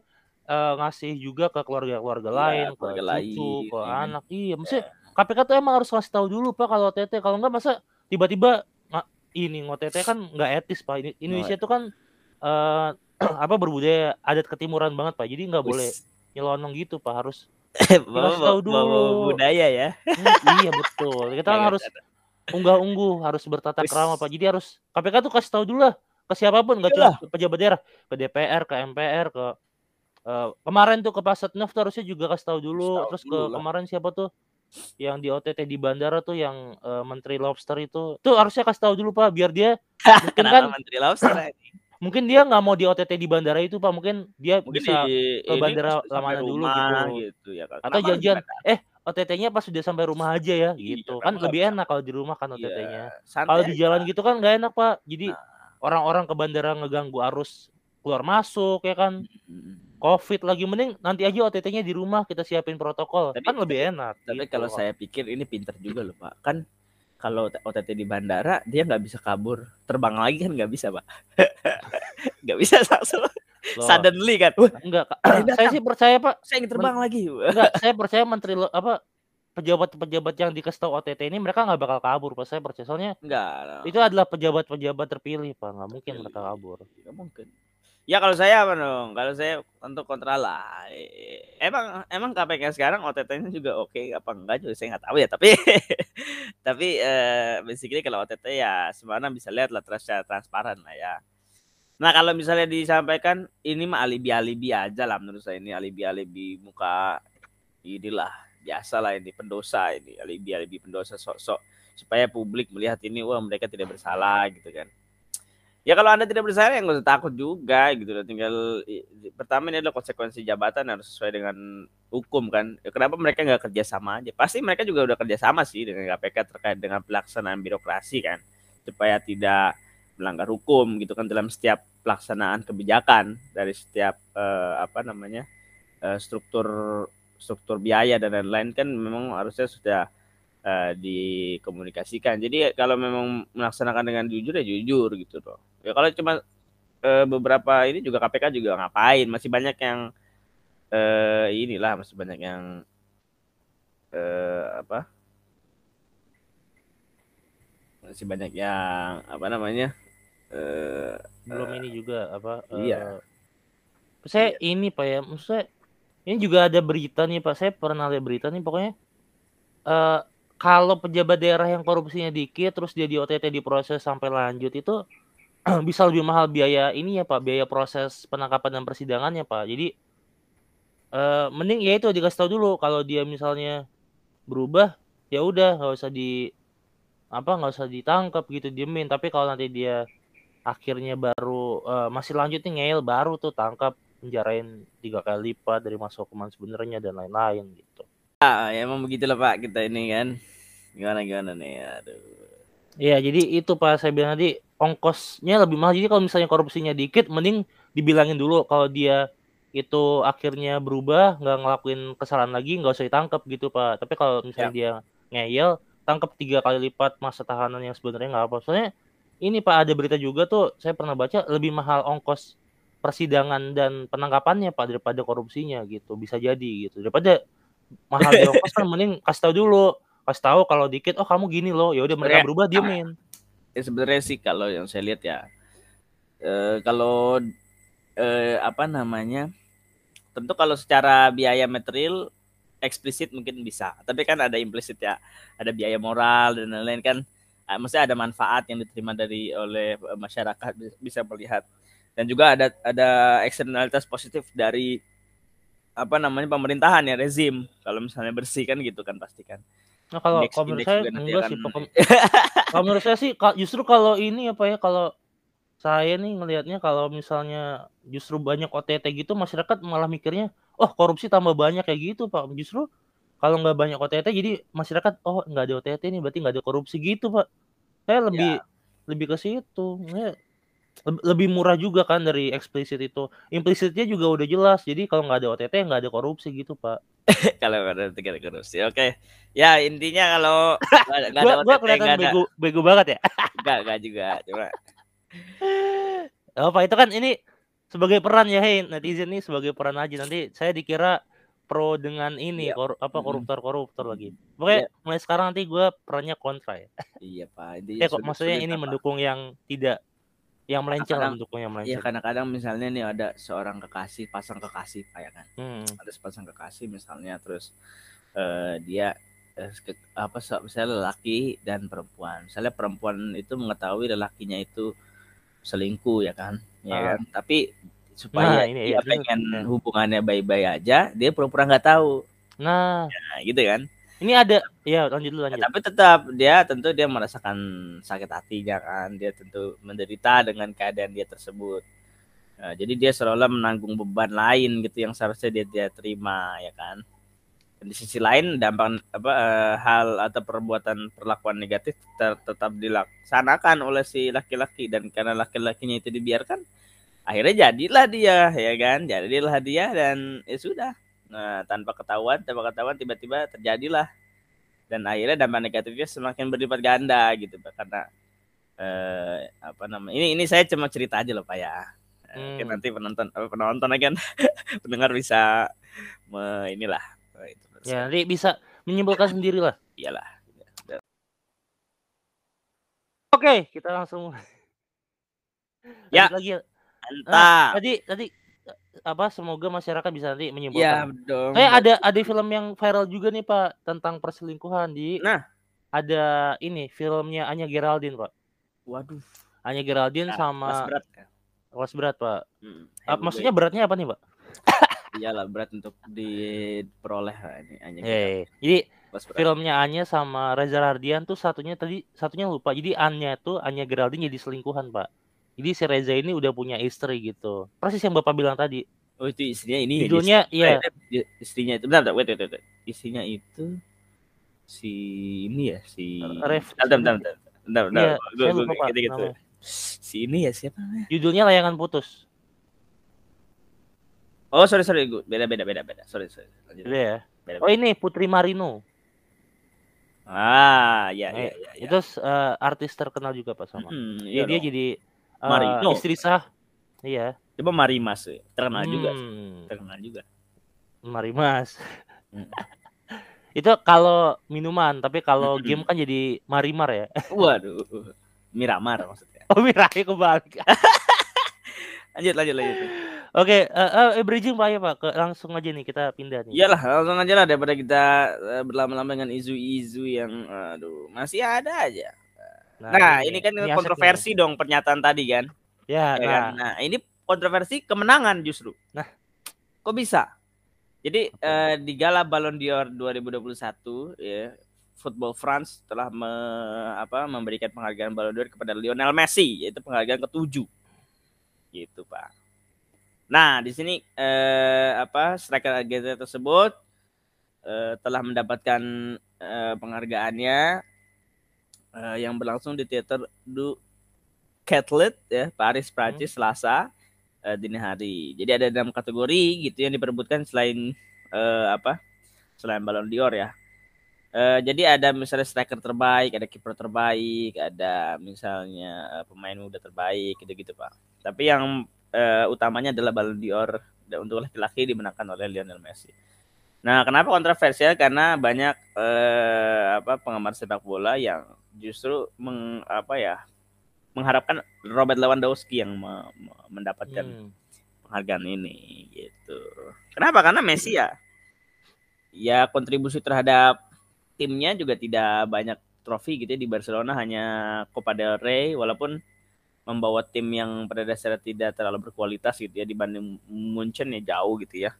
eh, ngasih juga ke keluarga-keluarga Iya, lain keluarga ke lain, cucu ke iya. anak. Iya maksudnya KPK tuh emang harus kasih tahu dulu pak kalau OTT kalau nggak masa tiba-tiba ini OTT kan nggak etis pak. Ini- Indonesia tuh kan eh apa berbudaya adat ketimuran banget pak. Jadi nggak boleh nyelonong gitu pak. Harus bawa, Dikasih tahu bawa- bawa dulu. budaya ya. Hmm, iya betul. Kita kan Iya, harus unggah-ungguh harus bertata krama pak. Jadi harus KPK tuh kasih tahu dulu lah ke siapa pun nggak cuma ke pejabat daerah ke DPR ke MPR ke eh, kemarin tuh ke Pak Setnov tuh harusnya juga kasih tahu dulu. Tahu terus ke dulu lah. kemarin siapa tuh yang di OTT di bandara tuh yang eh, Menteri Lobster itu tuh harusnya kasih tahu dulu Pak biar dia mungkin kenapa kan menteri lobster? Mungkin dia nggak mau di OTT di bandara itu Pak mungkin dia mungkin bisa di ke bandara Lamana dulu gitu. gitu ya kan atau janjian gimana? eh OTT-nya pas sudah sampai rumah aja ya Iya, gitu kan lebih bisa? enak kalau di rumah kan Iya, OTT-nya santai kalau di jalan gitu kan nggak enak Pak jadi Nah. orang-orang ke bandara ngeganggu arus keluar masuk ya kan Mm. COVID lagi mending nanti aja OTT-nya di rumah kita siapin protokol Tapi- kan lebih enak. Tapi gitu kalau loh. saya pikir ini pinter juga loh pak. Kan kalau OTT di bandara dia nggak bisa kabur, terbang lagi kan nggak bisa pak. Nggak bisa langsung Loh, suddenly kan. Wah, enggak saya sih percaya Pak. saya ingin terbang lagi. Enggak, saya percaya menteri apa pejabat-pejabat yang dikasih tahu OTT ini mereka nggak bakal kabur Pak. Saya percaya soalnya Enggak. itu adalah pejabat-pejabat terpilih Pak. Nggak mungkin mereka kabur. Nggak mungkin. Ya kalau saya apa dong? Kalau saya untuk kontra lah. Emang emang KPK sekarang OTT-nya juga oke apa enggak juga saya nggak tahu ya. Tapi tapi eh, basically kalau OTT ya semana bisa lihat lah secara transparan lah ya. Nah kalau misalnya disampaikan ini mah alibi-alibi aja lah menurut saya ini alibi-alibi muka inilah biasa lah ini pendosa ini alibi-alibi pendosa sok-sok supaya publik melihat ini wah mereka tidak bersalah gitu kan. Ya kalau anda tidak bersalah ya nggak usah takut juga gitu loh. Tinggal pertama ini adalah konsekuensi jabatan harus sesuai dengan hukum kan. Ya, kenapa mereka nggak kerja sama aja? Pasti mereka juga udah kerja sama sih dengan KPK terkait dengan pelaksanaan birokrasi kan, supaya tidak melanggar hukum gitu kan dalam setiap pelaksanaan kebijakan dari setiap eh, apa namanya eh, struktur struktur biaya dan lain-lain kan memang harusnya sudah eh, dikomunikasikan. Jadi kalau memang melaksanakan dengan jujur ya jujur gitu loh. Ya kalau cuma eh, beberapa ini juga KPK juga ngapain? Masih banyak yang eh inilah masih banyak yang eh apa? Masih banyak yang apa namanya? eh Belum ini juga apa? Iya. eh, saya ini Pak ya, maksudnya ini juga ada berita nih Pak. Saya pernah lihat berita nih pokoknya. eh kalau pejabat daerah yang korupsinya dikit terus dia di OTT diproses sampai lanjut itu bisa lebih mahal biaya ini ya Pak, biaya proses penangkapan dan persidangannya Pak. Jadi eh mending ya itu dikasih tahu dulu kalau dia misalnya berubah ya udah nggak usah di apa nggak usah ditangkap gitu diemin tapi kalau nanti dia akhirnya baru eh, masih lanjut nih ngeyel baru tuh tangkap penjarain tiga kali lipat dari masa hukuman sebenarnya dan lain-lain gitu. ah, ya emang begitulah Pak kita ini kan. Gimana gimana nih? Aduh. Iya, jadi itu Pak saya bilang tadi ongkosnya lebih mahal. Jadi kalau misalnya korupsinya dikit, mending dibilangin dulu kalau dia itu akhirnya berubah, nggak ngelakuin kesalahan lagi, nggak usah ditangkap gitu Pak. Tapi kalau misalnya dia ngeyel, tangkap tiga kali lipat masa tahanan yang sebenarnya nggak apa. Soalnya ini Pak ada berita juga tuh, saya pernah baca lebih mahal ongkos persidangan dan penangkapannya Pak daripada korupsinya gitu. Bisa jadi gitu. Daripada mahal di ongkos kan mending kasih tahu dulu. Kasih tahu kalau dikit oh kamu gini loh. Ya udah mereka berubah diemin. ya sebenarnya sih kalau yang saya lihat ya eh, kalau eh, apa namanya tentu kalau secara biaya material eksplisit mungkin bisa tapi kan ada implisit ya ada biaya moral dan lain-lain kan eh, maksudnya ada manfaat yang diterima dari oleh eh, masyarakat bi- bisa melihat dan juga ada ada eksternalitas positif dari apa namanya pemerintahan ya rezim kalau misalnya bersih kan gitu kan pasti kan Nah kalau kalau menurut saya enggak sih pokok- kalau menurut saya sih justru kalau ini apa ya kalau saya nih ngelihatnya kalau misalnya justru banyak OTT gitu masyarakat malah mikirnya oh korupsi tambah banyak kayak gitu pak. Justru kalau nggak banyak OTT jadi masyarakat oh nggak ada OTT nih berarti nggak ada korupsi gitu pak. Saya lebih lebih ke situ. Ya, lebih murah juga kan dari eksplisit itu implisitnya juga udah jelas jadi kalau nggak ada OTT nggak ada korupsi gitu pak kalau ada tiga korupsi. Oke. Ya, intinya kalau nggak ada nggak gua ada OTT, kelihatan nggak ada bego bego banget ya nggak nggak juga. Cuma Oh, Pak itu kan ini sebagai peran ya, hei netizen nih sebagai peran aja nanti saya dikira pro dengan ini Iya. kor- apa Mm-mm. koruptor-koruptor lagi. Pokoknya mulai sekarang nanti gue perannya kontra ya. iya, Pak. Intinya Ya kok maksudnya ini apa. mendukung yang tidak yang melenceng Kadang- mendukung yang Iya, melenceng. kadang-kadang misalnya nih ada seorang kekasih, pasang kekasih kayak kan. Hmm. Ada sepasang kekasih misalnya terus eh, dia eh, ke- apa misalnya lelaki dan perempuan. Misalnya perempuan itu mengetahui lelakinya itu selingkuh ya kan. Ya Ah. kan? Tapi supaya Nah, ini dia ya, ini- pengen ya. hubungannya baik-baik aja, dia pura-pura nggak tahu. Nah, Nah, gitu kan. Ini ada ya lanjut dulu Ya, lanjut. tapi tetap dia tentu dia merasakan sakit hatinya kan? Dia tentu menderita dengan keadaan dia tersebut. Nah, jadi dia seolah menanggung beban lain gitu yang seharusnya dia dia terima ya kan? Dan di sisi lain dampak apa eh, hal atau perbuatan perlakuan negatif ter- tetap dilaksanakan oleh si laki-laki. Dan karena laki-lakinya itu dibiarkan akhirnya jadilah dia ya kan? Jadilah dia dan ya sudah nah tanpa ketahuan tanpa ketahuan tiba-tiba terjadilah dan akhirnya dampak negatifnya semakin berlipat ganda gitu Pak. karena eh, apa namanya ini ini saya cuma cerita aja loh pak ya Eh, mungkin Hmm. nanti penonton apa, penonton kan pendengar bisa me, inilah eh, itu Ya nanti bisa menyimpulkan sendiri lah. iyalah Oke, kita langsung Ya. Lanjut lagi. ya. Nah, tadi tadi eh, apa semoga masyarakat bisa nanti ya menyimpulkan. dong Kayak ada ada film yang viral juga nih Pak tentang perselingkuhan di Nah. ada ini filmnya Anya Geraldine Pak. waduh Anya Geraldine Nah, sama mas berat ya. kelas berat Pak. Hmm, heavyweight. maksudnya beratnya apa nih Pak? iyalah berat untuk diperoleh ini hanya Eh, jadi kelas berat. filmnya Anya sama Reza Rahardian tuh satunya tadi satunya lupa. Jadi Anya tuh Anya Geraldine jadi selingkuhan Pak. Jadi si Reza ini udah punya istri gitu. Persis yang Bapak bilang tadi. oh itu istrinya ini ya, Judulnya dis- iya. eh, istrinya itu bentar, bentar, wait, wait, wait, istrinya itu si ini ya si Ref- bentar bentar bentar bentar, bentar. Gua lupa Pak gitu, gitu. si ini ya siapa Judulnya Layangan Putus. oh sorry sorry gua beda beda beda beda sorry sorry Lanjut. Udah ya. Beda, Oh beda. ini Putri Marino. ah ya Eh, ya ya, ya. Itu eh, artis terkenal juga Pak sama. Hmm, Iya, iya dia dong. jadi eh, Marino. istri sah. Iya. coba Marimas ya. terkenal juga Hmm, terkenal juga Marimas. Hmm. itu kalau minuman, tapi kalau Hmm. game kan jadi Marimar ya. waduh Miramar maksudnya Oh, Mirai kebalik. lanjut lanjut lanjut Oke, eh, eh, eh, bridging Pak ya Pak. Ke, langsung aja nih kita pindah nih. Iyalah langsung aja lah daripada kita eh, berlama-lama dengan isu-isu yang aduh masih ada aja. Nah, ini, kan nih. kontroversi dong pernyataan tadi kan. Ya, ya nah, kan? Nah, ini kontroversi kemenangan justru. Nah. kok bisa? Jadi eh, di Gala Ballon d'Or 2021 ya Football France telah me, apa, memberikan penghargaan Ballon d'Or kepada Lionel Messi yaitu penghargaan ketujuh. Gitu, Pak. Nah, di sini eh, apa striker Argentina tersebut eh, telah mendapatkan eh, penghargaannya eh, yang berlangsung di teater du Catlet ya Paris Prancis Selasa eh, dini hari. Jadi ada enam kategori gitu yang diperebutkan selain eh, apa? Selain Ballon d'Or ya. Eh, jadi ada misalnya striker terbaik, ada kiper terbaik, ada misalnya eh, pemain muda terbaik gitu-gitu Pak. Tapi yang uh, utamanya adalah Ballon d'Or untuk laki-laki dimenangkan oleh Lionel Messi. Nah, kenapa kontroversial? Karena banyak uh, apa penggemar sepak bola yang justru meng, apa ya mengharapkan Robert Lewandowski yang me, me, mendapatkan hmm. penghargaan ini gitu. Kenapa? Karena Messi ya ya kontribusi terhadap timnya juga tidak banyak trofi gitu ya di Barcelona hanya Copa del Rey walaupun membawa tim yang pada dasarnya tidak terlalu berkualitas gitu ya dibanding Munchen ya jauh gitu ya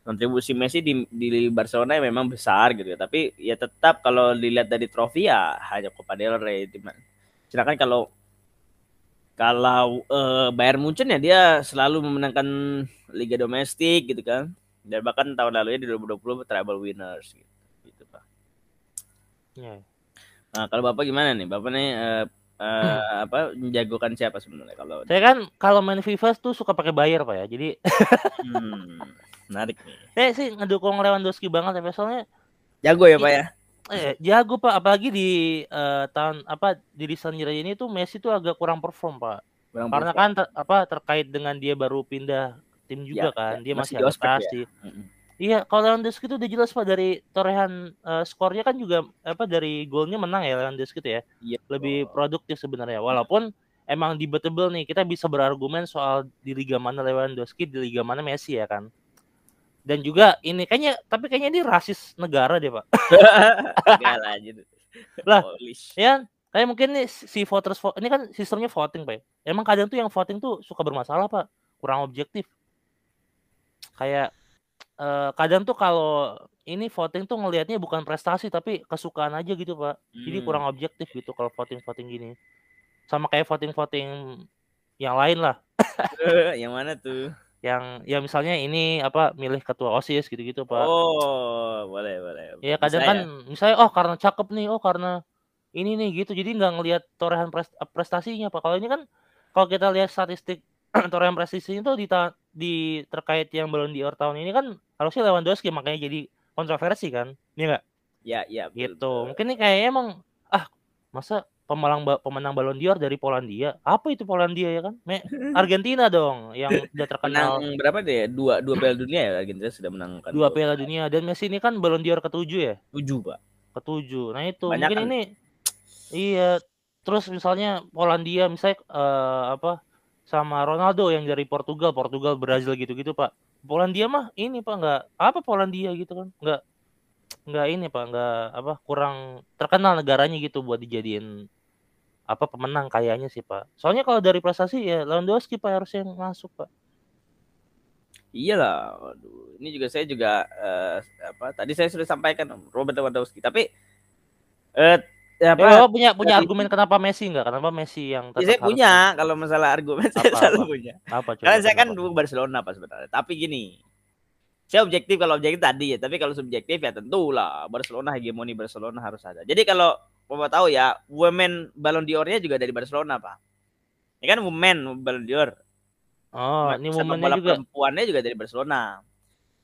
kontribusi Messi di, di Barcelona ya memang besar gitu ya. Tapi ya tetap kalau dilihat dari trofi ya hanya Copa del Rey sedangkan kalau kalau uh, Bayern Munchen ya dia selalu memenangkan liga domestik gitu kan. Dan bahkan tahun lalu ya di 2020 treble winners gitu, gitu pak. Yeah. Nah kalau bapak gimana nih? Bapak nih uh, uh, apa menjagokan siapa sebenarnya kalau saya kan kalau main FIFA tuh suka pakai bayar pak ya. Jadi hmm, menarik nih saya sih ngedukung Lewandowski banget ya soalnya jago ya pak ya eh jago pak apalagi di uh, tahun apa di Rizal ini tuh Messi tuh agak kurang perform pak kurang karena perform. kan ter, apa terkait dengan dia baru pindah tim juga ya, kan ya, dia masih, masih adaptasi ya. Iya, kalau Lewandowski itu udah jelas Pak dari torehan uh, skornya kan juga apa dari golnya menang ya Lewandowski itu ya. Iya. Lebih produktif sebenarnya. Walaupun emang debatable nih, kita bisa berargumen soal di liga mana Lewandowski, di liga mana Messi ya kan. Dan juga ini kayaknya tapi kayaknya ini rasis negara deh, Pak. lah Lah, ya kayak mungkin nih si voters ini kan sistemnya voting, Pak. Ya. Emang kadang tuh yang voting tuh suka bermasalah, Pak. Kurang objektif. Kayak uh, kadang tuh kalau ini voting tuh ngelihatnya bukan prestasi tapi kesukaan aja gitu pak hmm. jadi kurang objektif gitu kalau voting voting gini sama kayak voting voting yang lain lah yang mana tuh yang ya misalnya ini apa milih ketua osis gitu gitu pak. Oh boleh boleh. Ya kadang kan misalnya oh karena cakep nih oh karena ini nih gitu. Jadi nggak ngelihat torehan prestasinya pak. Kalau ini kan kalau kita lihat statistik torehan prestasi itu di di terkait yang belum di tahun ini kan harusnya Lewandowski makanya jadi kontroversi kan. Iya nggak? Ya ya gitu. betul. mungkin nih kayaknya emang ah masa pemenang pemenang Ballon d'Or dari Polandia. Apa itu Polandia ya kan? Me, Argentina dong yang udah terkenal. Menang berapa deh dua dua Piala Dunia ya Argentina sudah menangkan dua Piala Dunia. Dan Messi ini kan Ballon d'Or ketujuh ya? Tujuh pak. Ketujuh. Nah itu Banyak mungkin kan? ini iya terus misalnya Polandia misalnya uh, apa sama Ronaldo yang dari Portugal, Portugal, Brazil gitu-gitu pak. Polandia mah ini pak nggak apa Polandia gitu kan? Nggak nggak ini pak nggak apa kurang terkenal negaranya gitu buat dijadiin apa pemenang kayaknya sih pak. Soalnya kalau dari prestasi ya Lewandowski pak harusnya yang masuk pak. Iyalah, waduh. Ini juga saya juga uh, apa tadi saya sudah sampaikan Robert Lewandowski, tapi uh, Ya, apa? Ya, punya punya argumen kenapa Messi enggak? Kenapa Messi yang ya, saya punya kalau masalah argumen apa, saya selalu punya. Apa coba? Karena saya kan dulu Barcelona pas sebenarnya. Tapi gini, saya objektif kalau objektif tadi ya, tapi kalau subjektif ya tentulah Barcelona hegemoni Barcelona harus ada. Jadi kalau mau tahu ya, women Ballon d'Or-nya juga dari Barcelona, Pak. Ini kan women Ballon d'Or. Oh, ini womennya juga. Perempuannya juga dari Barcelona.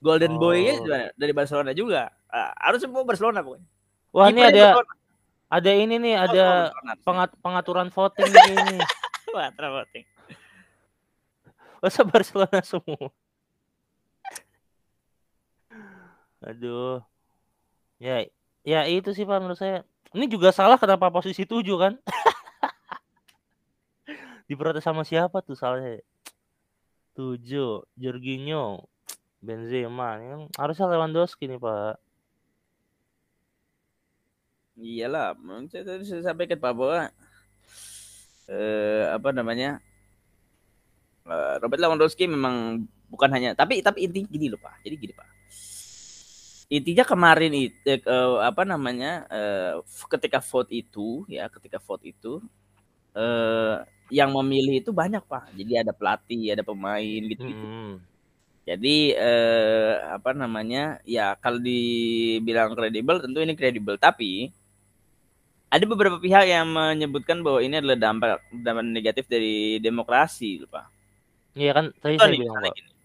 Golden oh. Boy-nya juga dari Barcelona juga. Uh, harus semua Barcelona pokoknya. Wah, ini ada Barcelona. Ada ini nih, oh, ada pengat pengaturan voting ini. Pengaturan voting. Masa Barcelona semua? Aduh. Ya, ya itu sih Pak menurut saya. Ini juga salah kenapa posisi tujuh kan? Diprotes sama siapa tuh salahnya? Tujuh, Jorginho, Benzema. Ini harusnya Lewandowski nih Pak. Iyalah, saya tadi saya sampaikan Pak bahwa eh, apa namanya eh, Robert Lewandowski memang bukan hanya tapi tapi inti gini loh Pak. Jadi gini Pak. Intinya kemarin itu eh, apa namanya eh, ketika vote itu ya ketika vote itu eh, yang memilih itu banyak Pak. Jadi ada pelatih, ada pemain gitu-gitu. Hmm. Jadi eh, apa namanya ya kalau dibilang kredibel tentu ini kredibel tapi ada beberapa pihak yang menyebutkan bahwa ini adalah dampak dampak negatif dari demokrasi, Pak. Iya kan, tadi saya bilang, Pak.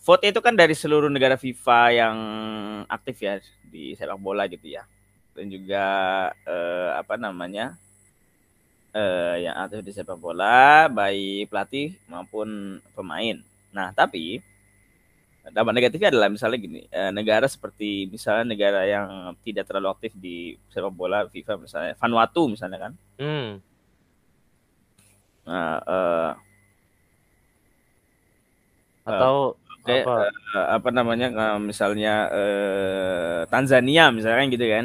Vote itu kan dari seluruh negara FIFA yang aktif ya di sepak bola gitu ya. Dan juga eh, apa namanya? uh, yang aktif di sepak bola, baik pelatih maupun pemain. Nah, tapi dampak negatifnya adalah misalnya gini, uh, negara seperti misalnya negara yang tidak terlalu aktif di sepak bola FIFA misalnya Vanuatu misalnya kan. Hmm. Nah, uh, atau kayak apa, uh, apa namanya uh, misalnya uh, Tanzania misalnya gitu kan.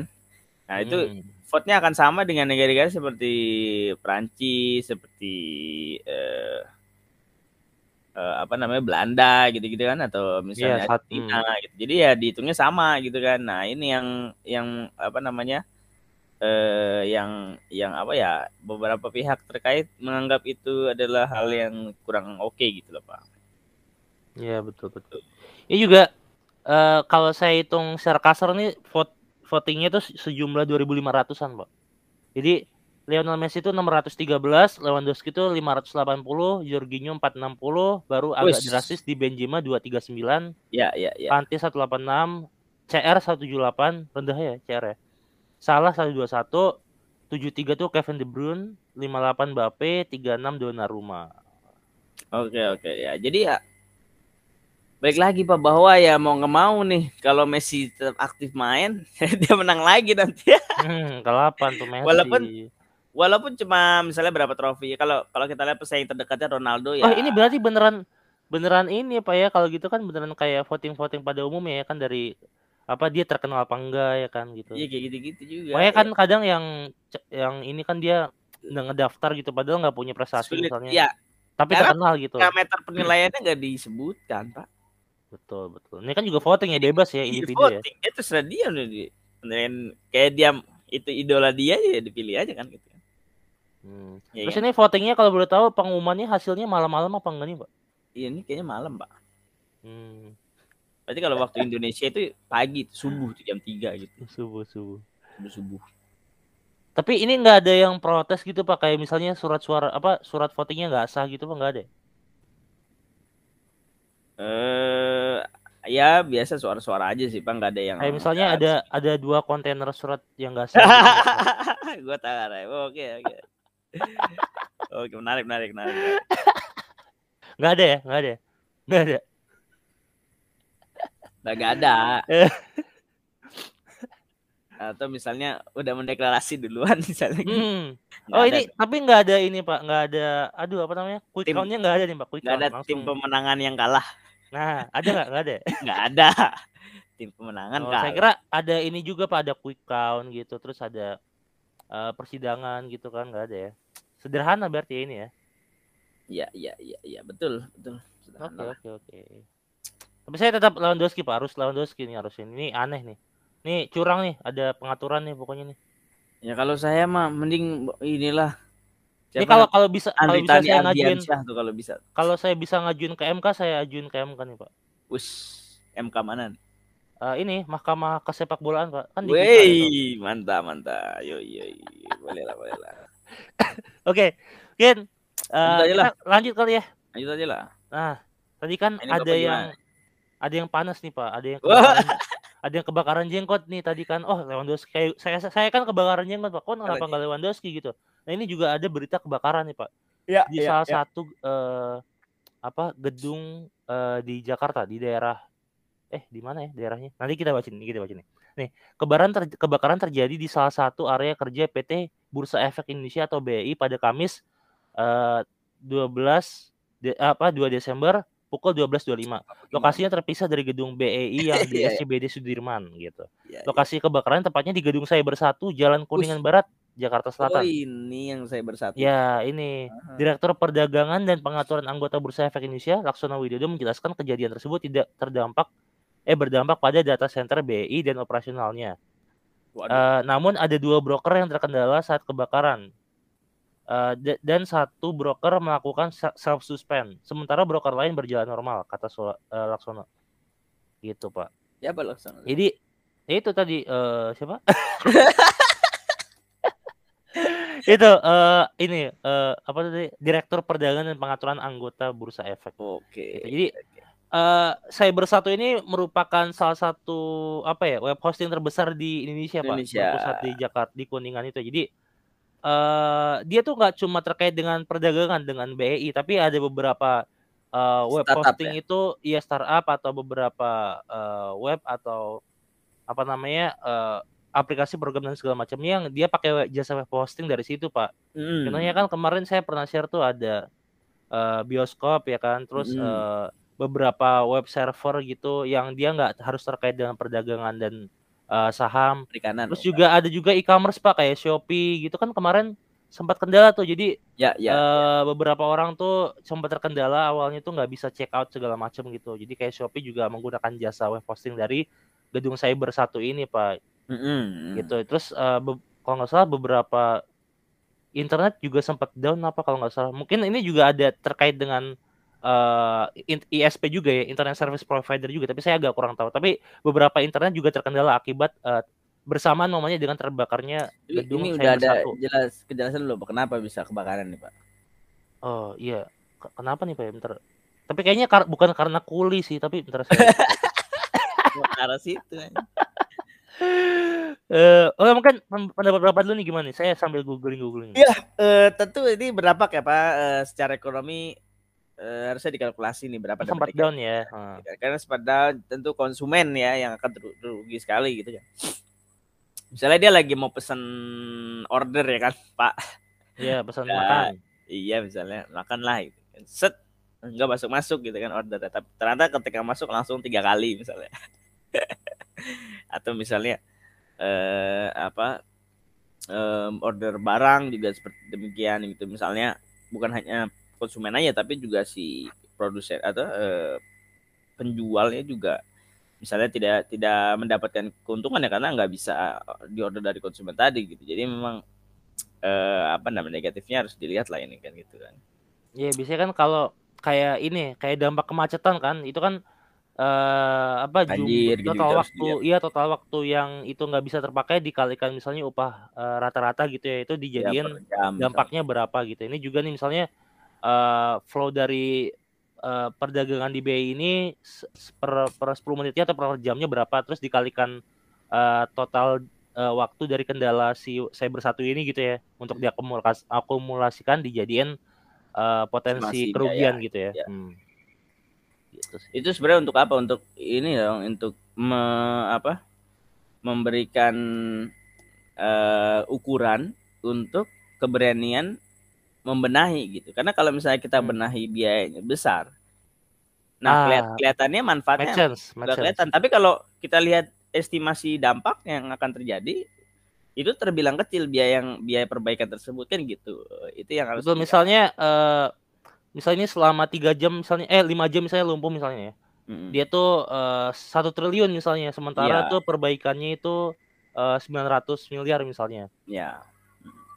Nah itu hmm. vote-nya akan sama dengan negara-negara seperti Prancis seperti uh, uh, apa namanya Belanda gitu-gitu kan atau misalnya yeah, China hmm. gitu. Jadi ya dihitungnya sama gitu kan. Nah ini yang yang apa namanya eh, yang yang apa ya beberapa pihak terkait menganggap itu adalah hal yang kurang oke okay gitu loh pak Iya betul betul. Ini juga uh, kalau saya hitung secara kasar nih vote votingnya itu sejumlah 2.500-an, Pak. Jadi Lionel Messi itu 613, Lewandowski itu 580, Jorginho 460, baru agak Uish. drastis di Benzema 239. Iya, iya, iya. Kanti 186, CR 178, rendah ya CR ya. Salah 121, 73 tuh Kevin De Bruyne, 58 Mbappe, 36 Donnarumma. Oke, oke ya. Jadi ya Baik lagi Pak bahwa ya mau nggak mau nih kalau Messi tetap aktif main dia menang lagi nanti. hmm, kelapan tuh Messi. Walaupun walaupun cuma misalnya berapa trofi kalau kalau kita lihat pesaing terdekatnya Ronaldo ya. Oh ini berarti beneran beneran ini Pak ya kalau gitu kan beneran kayak voting voting pada umumnya ya kan dari apa dia terkenal apa enggak ya kan gitu. Iya kayak gitu-gitu juga. Makanya kan ya. kadang yang yang ini kan dia ngedaftar gitu padahal nggak punya prestasi Sulit, misalnya. Iya. Tapi Karena terkenal gitu. Parameter penilaiannya nggak disebutkan, Pak. Betul, betul. Ini kan juga voting ya bebas ya iya, individu ya. voting. ya. Itu terserah dia udah di kayak dia itu idola dia ya dipilih aja kan gitu. Hmm. Ya, Terus kan? ini votingnya kalau boleh tahu pengumumannya hasilnya malam-malam apa enggak nih, Pak? Iya, ini kayaknya malam, Pak. Hmm. Berarti kalau waktu Indonesia itu pagi, subuh tuh jam 3 gitu. Subuh, subuh. Subuh, subuh. Tapi ini nggak ada yang protes gitu Pak, kayak misalnya surat suara apa surat votingnya nggak sah gitu Pak nggak ada? Eh ya biasa suara-suara aja sih, Bang, nggak ada yang Kayak misalnya ada ada dua kontainer surat yang nggak sah. gitu, Gua tahu, Oke, oke. Oke, menarik, menarik, menarik. Nggak ada ya? Nggak ada. Ya? Nggak ada. Nggak ada. Atau misalnya udah mendeklarasi duluan misalnya. Hmm. Oh ini tapi nggak ada ini pak, nggak ada. Aduh apa namanya? Quick countnya nggak ada nih pak. Quick nggak ada langsung. tim pemenangan yang kalah. Nah, ada nggak? Nggak ada. Nggak ada. Tim pemenangan oh, Saya kira ada ini juga Pak, ada quick count gitu, terus ada uh, persidangan gitu kan, nggak ada ya. Sederhana berarti ya ini ya. Iya, iya, iya, iya, betul, betul. Oke, oke, oke. Tapi saya tetap lawan Doski Pak, harus lawan Doski nih harus ini. Ini aneh nih. Nih curang nih, ada pengaturan nih pokoknya nih. Ya kalau saya mah mending inilah Siapa ini kalau kalau bisa kalau bisa saya ngajuin tuh kalau bisa. Kalau saya bisa ngajuin ke MK saya ajuin ke MK nih, Pak. Us, MK mana? Uh, ini Mahkamah Kesepak Bolaan, Pak. Kan Wey, mantap, mantap. Yo yo, boleh lah, boleh lah. Oke, Ken. Uh, kita lanjut kali ya. Lanjut aja lah. Nah, tadi kan ini ada yang gimana? ada yang panas nih, Pak. Ada yang ada yang kebakaran jenggot nih tadi kan. Oh, Lewandowski saya saya kan kebakaran jenggot, Pak. Kok kenapa enggak Lewandowski gitu? Nah ini juga ada berita kebakaran nih Pak. Ya, di ya, salah ya. satu uh, apa gedung uh, di Jakarta di daerah eh di mana ya daerahnya? Nanti kita baca nih, kita baca nih. Nih, kebakaran ter, kebakaran terjadi di salah satu area kerja PT Bursa Efek Indonesia atau BI pada Kamis uh, 12 de, apa 2 Desember pukul 12.25. Lokasinya terpisah dari gedung BEI yang di SCBD Sudirman gitu. Ya, Lokasi kebakaran tepatnya di gedung Cyber 1 Jalan Kuningan Barat Jakarta Selatan. Oh, ini yang saya bersatu. Ya, ini. Aha. Direktur Perdagangan dan Pengaturan Anggota Bursa Efek Indonesia, Laksono Widodo menjelaskan kejadian tersebut tidak terdampak eh berdampak pada data center BI dan operasionalnya. Uh, namun ada dua broker yang terkendala saat kebakaran. Uh, dan satu broker melakukan self suspend, sementara broker lain berjalan normal, kata uh, Laksono. Gitu, Pak. Ya, Pak Laksono. Jadi itu tadi uh, siapa? itu uh, ini uh, apa tadi direktur perdagangan dan pengaturan anggota bursa efek. Oke. Okay. Gitu. Jadi uh, saya bersatu ini merupakan salah satu apa ya web hosting terbesar di Indonesia, Indonesia. Pak, pusat di Jakarta di Kuningan itu. Jadi uh, dia tuh nggak cuma terkait dengan perdagangan dengan BEI, tapi ada beberapa uh, web Startup hosting ya? itu ya startup atau beberapa uh, web atau apa namanya uh, aplikasi program dan segala macamnya yang dia pakai jasa web hosting dari situ pak. Hmm. Contohnya kan kemarin saya pernah share tuh ada uh, bioskop ya kan, terus Hmm. uh, beberapa web server gitu yang dia nggak harus terkait dengan perdagangan dan uh, saham. Perikanan. Terus juga ada juga e-commerce pak kayak Shopee gitu kan kemarin sempat kendala tuh jadi ya ya. eh, beberapa orang tuh sempat terkendala awalnya tuh nggak bisa check out segala macam gitu jadi kayak Shopee juga menggunakan jasa web hosting dari gedung cyber satu ini pak Mm-mm. gitu terus eh, be- kalau nggak salah beberapa internet juga sempat down apa kalau nggak salah mungkin ini juga ada terkait dengan eh, in- ISP juga ya internet service provider juga tapi saya agak kurang tahu tapi beberapa internet juga terkendala akibat eh, bersamaan momennya dengan terbakarnya Ini, gedung ini cyber udah ada satu. jelas kejelasan belum Pak, kenapa bisa kebakaran nih Pak? Oh iya, Ke- kenapa nih Pak? ya? Bentar. Tapi kayaknya kar- bukan karena kuli sih, tapi bentar saya. Arah situ. Eh, oh mungkin pen- pendapat Bapak dulu nih gimana nih? Saya sambil googling googling. Iya. Eh, tentu ini berdampak ya Pak Eh, secara ekonomi eh, harusnya dikalkulasi nih berapa Sempat down ya. Heeh. Karena sempat down tentu konsumen ya yang akan rugi sekali gitu ya. Misalnya dia lagi mau pesan order ya kan Pak. Iya, pesan Ya. makan. Iya misalnya makan lah gitu. kan. Set nggak masuk masuk gitu kan order tapi ternyata ketika masuk langsung tiga kali misalnya atau misalnya eh apa em, order barang juga seperti demikian gitu. Misalnya bukan hanya konsumen aja tapi juga si produsen atau eh, penjualnya juga misalnya tidak tidak mendapatkan keuntungan ya karena nggak bisa diorder dari konsumen tadi gitu. Jadi memang eh, apa namanya negatifnya harus dilihat lah ini kan gitu kan. Iya, biasanya kan kalau kayak ini, kayak dampak kemacetan kan, itu kan eh apa jum- Banjir gitu-gitu total waktu iya total waktu yang itu nggak bisa terpakai dikalikan misalnya upah eh, rata-rata gitu ya itu Ya, dijadiin per jam misalnya. dampaknya berapa gitu. Ini juga nih misalnya eh, flow dari eh, perdagangan di BI ini per per 10 menitnya atau per jamnya berapa terus dikalikan eh, total eh, waktu dari kendala si cyber satu ini gitu ya untuk diakumulasikan akumulasikan dijadiin eh, potensi Estimasi kerugian biaya, gitu ya. ya. Hmm. Gitu sih. itu sebenarnya untuk apa untuk ini dong untuk me- apa memberikan eh, ukuran untuk keberanian membenahi gitu karena kalau misalnya kita Hmm. benahi biayanya besar nah Ah, kelihat- kelihatannya Make manfaatnya sense, make nggak sense. kelihatan tapi kalau kita lihat estimasi dampak yang akan terjadi itu terbilang kecil biaya yang biaya perbaikan tersebut kan gitu itu yang harus Betul, misalnya eh misalnya selama tiga jam misalnya eh lima jam misalnya lumpuh misalnya ya. Mm-mm. Dia tuh eh, satu triliun misalnya sementara Iya. tuh perbaikannya itu eh, 900 miliar misalnya. ya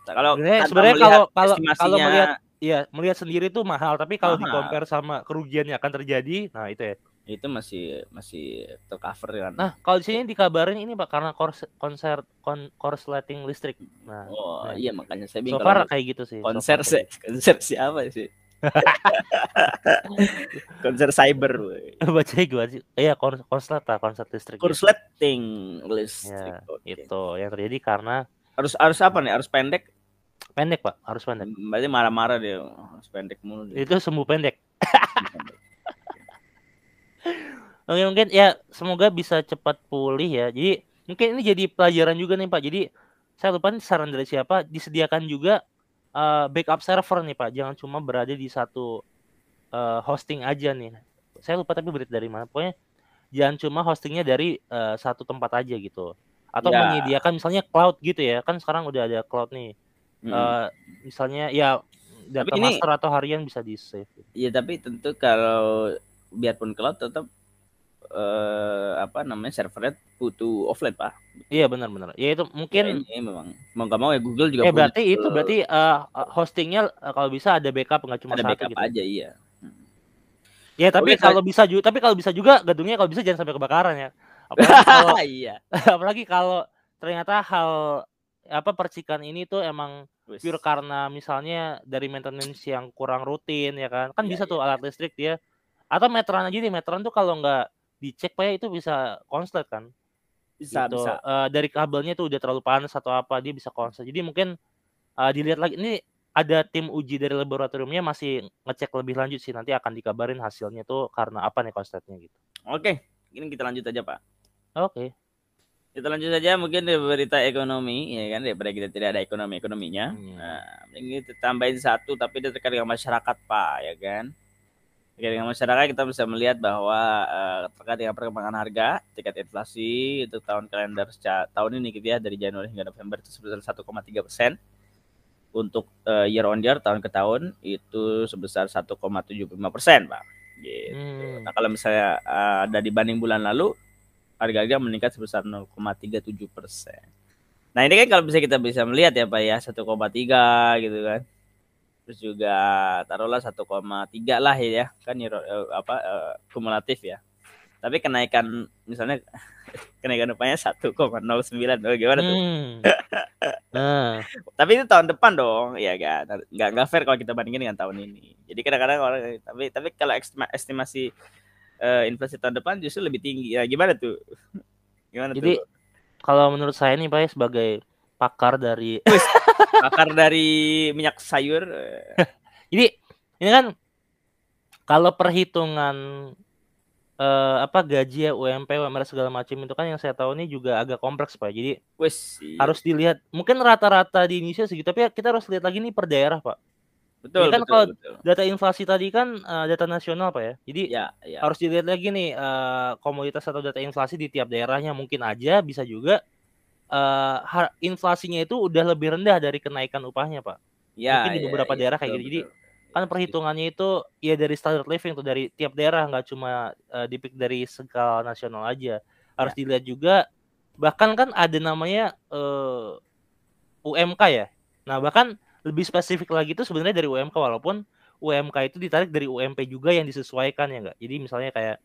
Nah, kalau Sebenarnya kalau kalau kalau melihat ya melihat sendiri tuh mahal, tapi kalau di Mahal. compare sama kerugian yang akan terjadi, nah itu ya. itu masih masih tercover kan Nah, kalau di sini dikabarin ini Pak karena kors konser kon, korsleting listrik. Nah, Oh nah. iya makanya saya so bingung far kalau kayak gitu sih. so konser far sih kayak konser siapa sih konser cyber. Bacanya gua sih. Iya, kons konslet lah, konslet listrik. korsleting listrik Ya, Oke. itu yang terjadi karena harus harus apa nih harus pendek pendek Pak, harus pendek. berarti marah-marah dia harus pendek mulu dia. Itu sembuh pendek. Oke, mungkin ya semoga bisa cepat pulih ya. Jadi mungkin ini jadi pelajaran juga nih Pak. Jadi saya lupa nih saran dari siapa disediakan juga eh, backup server nih Pak. Jangan cuma berada di satu eh, hosting aja nih. Saya lupa tapi berita dari mana. Pokoknya jangan cuma hostingnya dari eh, satu tempat aja gitu. Atau Ya. menyediakan misalnya cloud gitu ya. Kan sekarang udah ada cloud nih. Mm. Eh, misalnya ya data ini- master atau harian bisa di save. Iya tapi tentu kalau biarpun cloud tetap eh, apa namanya servernya butuh offline pak. Iya benar-benar. Ya itu mungkin Kayaknya memang mau nggak mau ya Google juga eh berarti itu berarti eh, hostingnya eh, kalau bisa ada backup nggak cuma ada satu backup gitu. aja iya. Ya tapi Oke, saya- kalau bisa juga tapi kalau bisa juga gedungnya kalau bisa jangan sampai kebakaran ya. Apalagi kalau iya. apalagi kalau ternyata hal apa percikan ini tuh emang Wes. pure karena misalnya dari maintenance yang kurang rutin ya kan. Kan Iya, bisa iya. tuh alat listrik dia atau meteran aja nih meteran tuh kalau nggak dicek pak ya itu bisa konslet kan. bisa gitu. bisa. Eh, dari kabelnya tuh udah terlalu panas atau apa dia bisa konslet. Jadi mungkin uh, dilihat lagi ini ada tim uji dari laboratoriumnya masih ngecek lebih lanjut sih nanti akan dikabarin hasilnya tuh karena apa nih konstetnya gitu. Oke, ini kita lanjut aja Pak. Oke. Kita lanjut saja mungkin dari berita ekonomi ya kan daripada kita tidak ada ekonomi ekonominya. Hmm. Nah, ini tambahin satu tapi dia terkait dengan masyarakat Pak ya kan. Terkait dengan masyarakat kita bisa melihat bahwa uh, terkait dengan perkembangan harga, tingkat inflasi untuk tahun kalender tahun ini gitu ya dari Januari hingga November itu sebesar 1,3 persen untuk uh, year on year tahun ke tahun itu sebesar 1,75 persen, Pak. Gitu. Hmm. Nah kalau misalnya uh, ada dibanding bulan lalu harga-harga meningkat sebesar 0,37 persen. Nah ini kan kalau bisa kita bisa melihat ya Pak ya 1,3 gitu kan. Terus juga taruhlah 1,3 lah ya kan uh, apa uh, kumulatif ya. Tapi kenaikan misalnya kenaikan upahnya 1,09 oh, gimana tuh? Hmm. nah. Tapi itu tahun depan dong, ya kan? Nggak nggak fair kalau kita bandingin dengan tahun ini. Jadi kadang-kadang orang tapi tapi kalau estimasi uh, inflasi tahun depan justru lebih tinggi. Ya gimana tuh? Gimana Jadi, tuh? kalau menurut saya nih Pak ya, sebagai pakar dari pakar dari minyak sayur. Jadi ini kan kalau perhitungan uh, apa gaji ya UMP, UMR segala macam itu kan yang saya tahu ini juga agak kompleks Pak. Jadi Wes, iya. harus dilihat mungkin rata-rata di Indonesia segitu tapi ya kita harus lihat lagi nih per daerah Pak. Betul. Jadi kan betul, kalau betul. data inflasi tadi kan uh, data nasional Pak ya. Jadi ya, ya. harus dilihat lagi nih uh, komoditas atau data inflasi di tiap daerahnya mungkin aja bisa juga uh, inflasinya itu udah lebih rendah dari kenaikan upahnya Pak. Ya, mungkin di beberapa ya, daerah kayak gitu. Jadi kan perhitungannya itu ya dari standard living tuh dari tiap daerah nggak cuma uh, dipik dari skala nasional aja harus ya. dilihat juga bahkan kan ada namanya uh, eh, UMK ya nah bahkan lebih spesifik lagi itu sebenarnya dari UMK walaupun UMK itu ditarik dari UMP juga yang disesuaikan ya enggak jadi misalnya kayak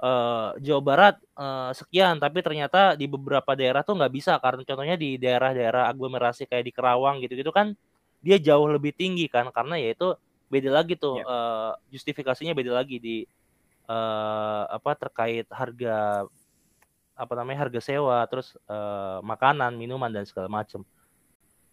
uh, Jawa Barat uh, sekian tapi ternyata di beberapa daerah tuh nggak bisa karena contohnya di daerah-daerah aglomerasi kayak di Kerawang gitu-gitu kan dia jauh lebih tinggi kan karena yaitu beda lagi tuh yeah. Iya. uh, justifikasinya beda lagi di uh, apa terkait harga apa namanya harga sewa terus uh, makanan minuman dan segala macam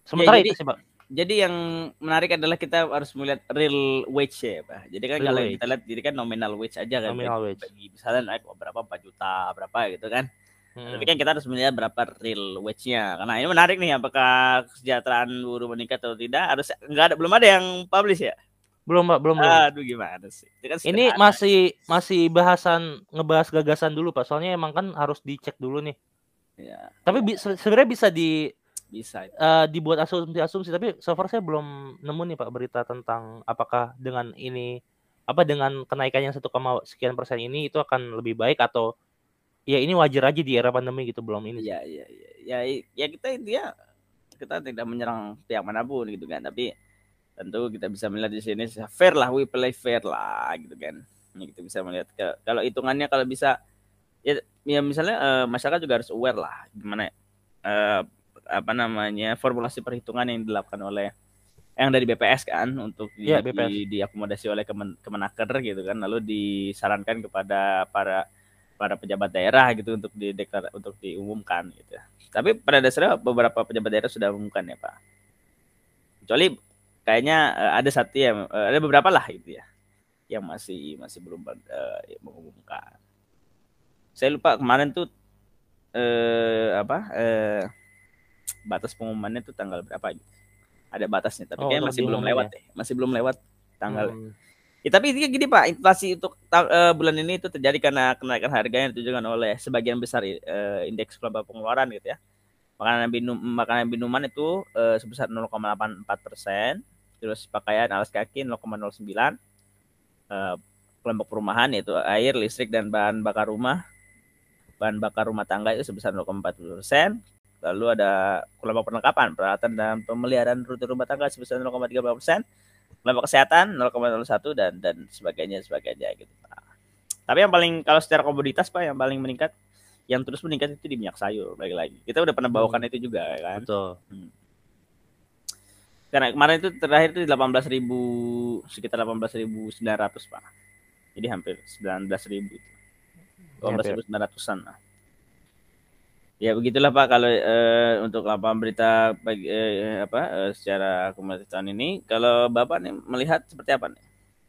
sementara ya, jadi, itu sih pak jadi yang menarik adalah kita harus melihat real wage ya pak jadi kan real kalau wage. kita lihat jadi kan nominal wage aja kan nominal wage. bagi misalnya naik berapa 4 juta berapa gitu kan Hmm. Tapi kan kita harus melihat berapa real wage-nya. Karena ini menarik nih apakah kesejahteraan buruh meningkat atau tidak. Harus enggak ada belum ada yang publish ya. Belum, Pak, belum, belum. Aduh, gimana sih? Kan ini masih masih bahasan ngebahas gagasan dulu, Pak. Soalnya emang kan harus dicek dulu nih. Ya. Tapi bi sebenarnya bisa di bisa uh, dibuat asumsi-asumsi tapi so far saya belum nemu nih Pak berita tentang apakah dengan ini apa dengan kenaikan yang satu sekian persen ini itu akan lebih baik atau ya ini wajar aja di era pandemi gitu belum ini. Ya ya ya ya, ya kita intinya kita tidak menyerang pihak mana pun gitu kan tapi tentu kita bisa melihat di sini fair lah we play fair lah gitu kan. Ini kita bisa melihat ke, kalau hitungannya kalau bisa ya, ya misalnya uh, masyarakat juga harus aware lah gimana uh, apa namanya formulasi perhitungan yang dilakukan oleh yang dari BPS kan untuk di, ya, BPS. di, diakomodasi oleh Kemen, Kemenaker gitu kan lalu disarankan kepada para para pejabat daerah gitu untuk dideklar untuk diumumkan gitu. Tapi pada dasarnya beberapa pejabat daerah sudah umumkan ya Pak. Kecuali kayaknya uh, ada satu ya uh, ada beberapa lah itu ya yang masih masih belum uh, mengumumkan. Saya lupa kemarin tuh eh apa eh batas pengumumannya tuh tanggal berapa gitu. Ada batasnya tapi oh, kayaknya masih belum lewat ya? deh. Masih belum lewat tanggal. Hmm. Ya, tapi intinya gini Pak, inflasi untuk uh, bulan ini itu terjadi karena kenaikan harga yang ditujukan oleh sebagian besar uh, indeks global pengeluaran gitu ya. Makanan minum makanan minuman itu uh, sebesar 0,84 persen, terus pakaian alas kaki 0,09 uh, eh, kelompok perumahan yaitu air listrik dan bahan bakar rumah bahan bakar rumah tangga itu sebesar 0,40 persen lalu ada kelompok perlengkapan peralatan dan pemeliharaan rute rumah tangga sebesar 0,30 persen kelompok kesehatan 0,01 dan dan sebagainya sebagainya gitu tapi yang paling kalau secara komoditas pak yang paling meningkat yang terus meningkat itu di minyak sayur lagi lagi kita udah pernah bawakan hmm. itu juga kan betul hmm. Karena kemarin itu terakhir itu 18 ribu sekitar 18 ribu 900 pak. Jadi hampir 19 ribu itu. 18 ribu 900an lah. Ya begitulah Pak kalau uh, untuk lapangan berita bagi uh, apa uh, secara akumulatif tahun ini. Kalau Bapak nih melihat seperti apa nih?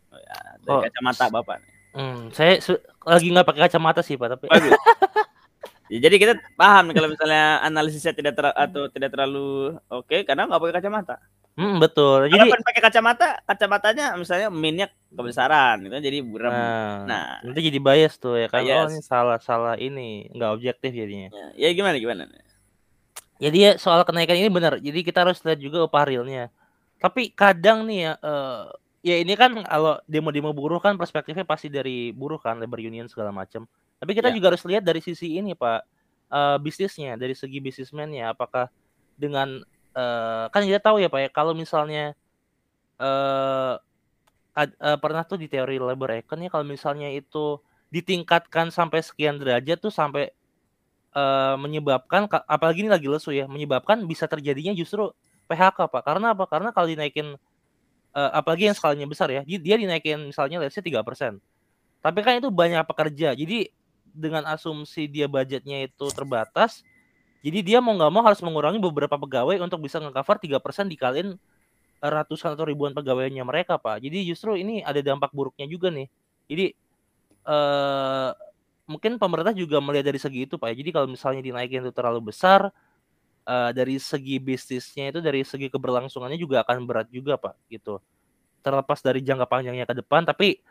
Oh, ya, dari oh, kacamata Bapak nih. Hmm, saya lagi nggak pakai kacamata sih Pak, tapi ya, jadi kita paham kalau misalnya analisisnya tidak ter atau tidak terlalu oke okay, karena nggak pakai kacamata. Hmm, betul. Jadi Kalau pakai kacamata, kacamatanya misalnya minyak kebesaran gitu jadi buram. Nah, nah, nanti jadi bias tuh ya kan. Oh, ini salah-salah ini, nggak objektif jadinya. Ya, ya gimana gimana? Jadi ya soal kenaikan ini benar. Jadi kita harus lihat juga upah realnya. Tapi kadang nih ya uh, ya ini kan kalau demo-demo buruh kan perspektifnya pasti dari buruh kan, labor union segala macam. Tapi kita ya. juga harus lihat dari sisi ini, Pak. Uh, bisnisnya, dari segi bisnismennya apakah dengan uh, kan kita tahu ya Pak ya kalau misalnya uh, uh, pernah tuh di teori labor econ ya kalau misalnya itu ditingkatkan sampai sekian derajat tuh sampai uh, menyebabkan apalagi ini lagi lesu ya menyebabkan bisa terjadinya justru PHK Pak karena apa karena kalau dinaikin uh, apalagi yang skalanya besar ya dia dinaikin misalnya let's say 3% tapi kan itu banyak pekerja jadi dengan asumsi dia budgetnya itu terbatas jadi dia mau nggak mau harus mengurangi beberapa pegawai untuk bisa nge-cover 3% dikaliin ratusan atau ribuan pegawainya mereka, Pak. Jadi justru ini ada dampak buruknya juga nih. Jadi eh mungkin pemerintah juga melihat dari segi itu, Pak. Jadi kalau misalnya dinaikin itu terlalu besar eh, dari segi bisnisnya itu dari segi keberlangsungannya juga akan berat juga, Pak, gitu. Terlepas dari jangka panjangnya ke depan, tapi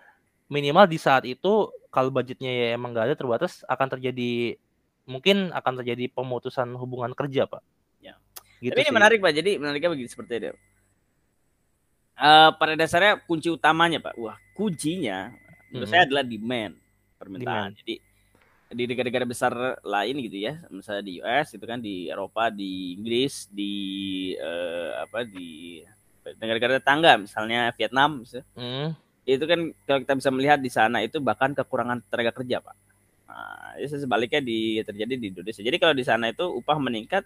minimal di saat itu kalau budgetnya ya emang nggak ada terbatas akan terjadi mungkin akan terjadi pemutusan hubungan kerja, Pak. Ya. Gitu Tapi ini sih. menarik, Pak. Jadi menariknya begini seperti itu. Uh, pada dasarnya kunci utamanya, Pak. Wah, kuncinya menurut -hmm. saya adalah demand permintaan. Demand. Jadi di negara-negara besar lain gitu ya, misalnya di US itu kan di Eropa, di Inggris, di uh, apa di negara-negara tetangga misalnya Vietnam, misalnya, mm. Itu kan kalau kita bisa melihat di sana itu bahkan kekurangan tenaga kerja, Pak. Nah, itu sebaliknya di terjadi di Indonesia. Jadi kalau di sana itu upah meningkat,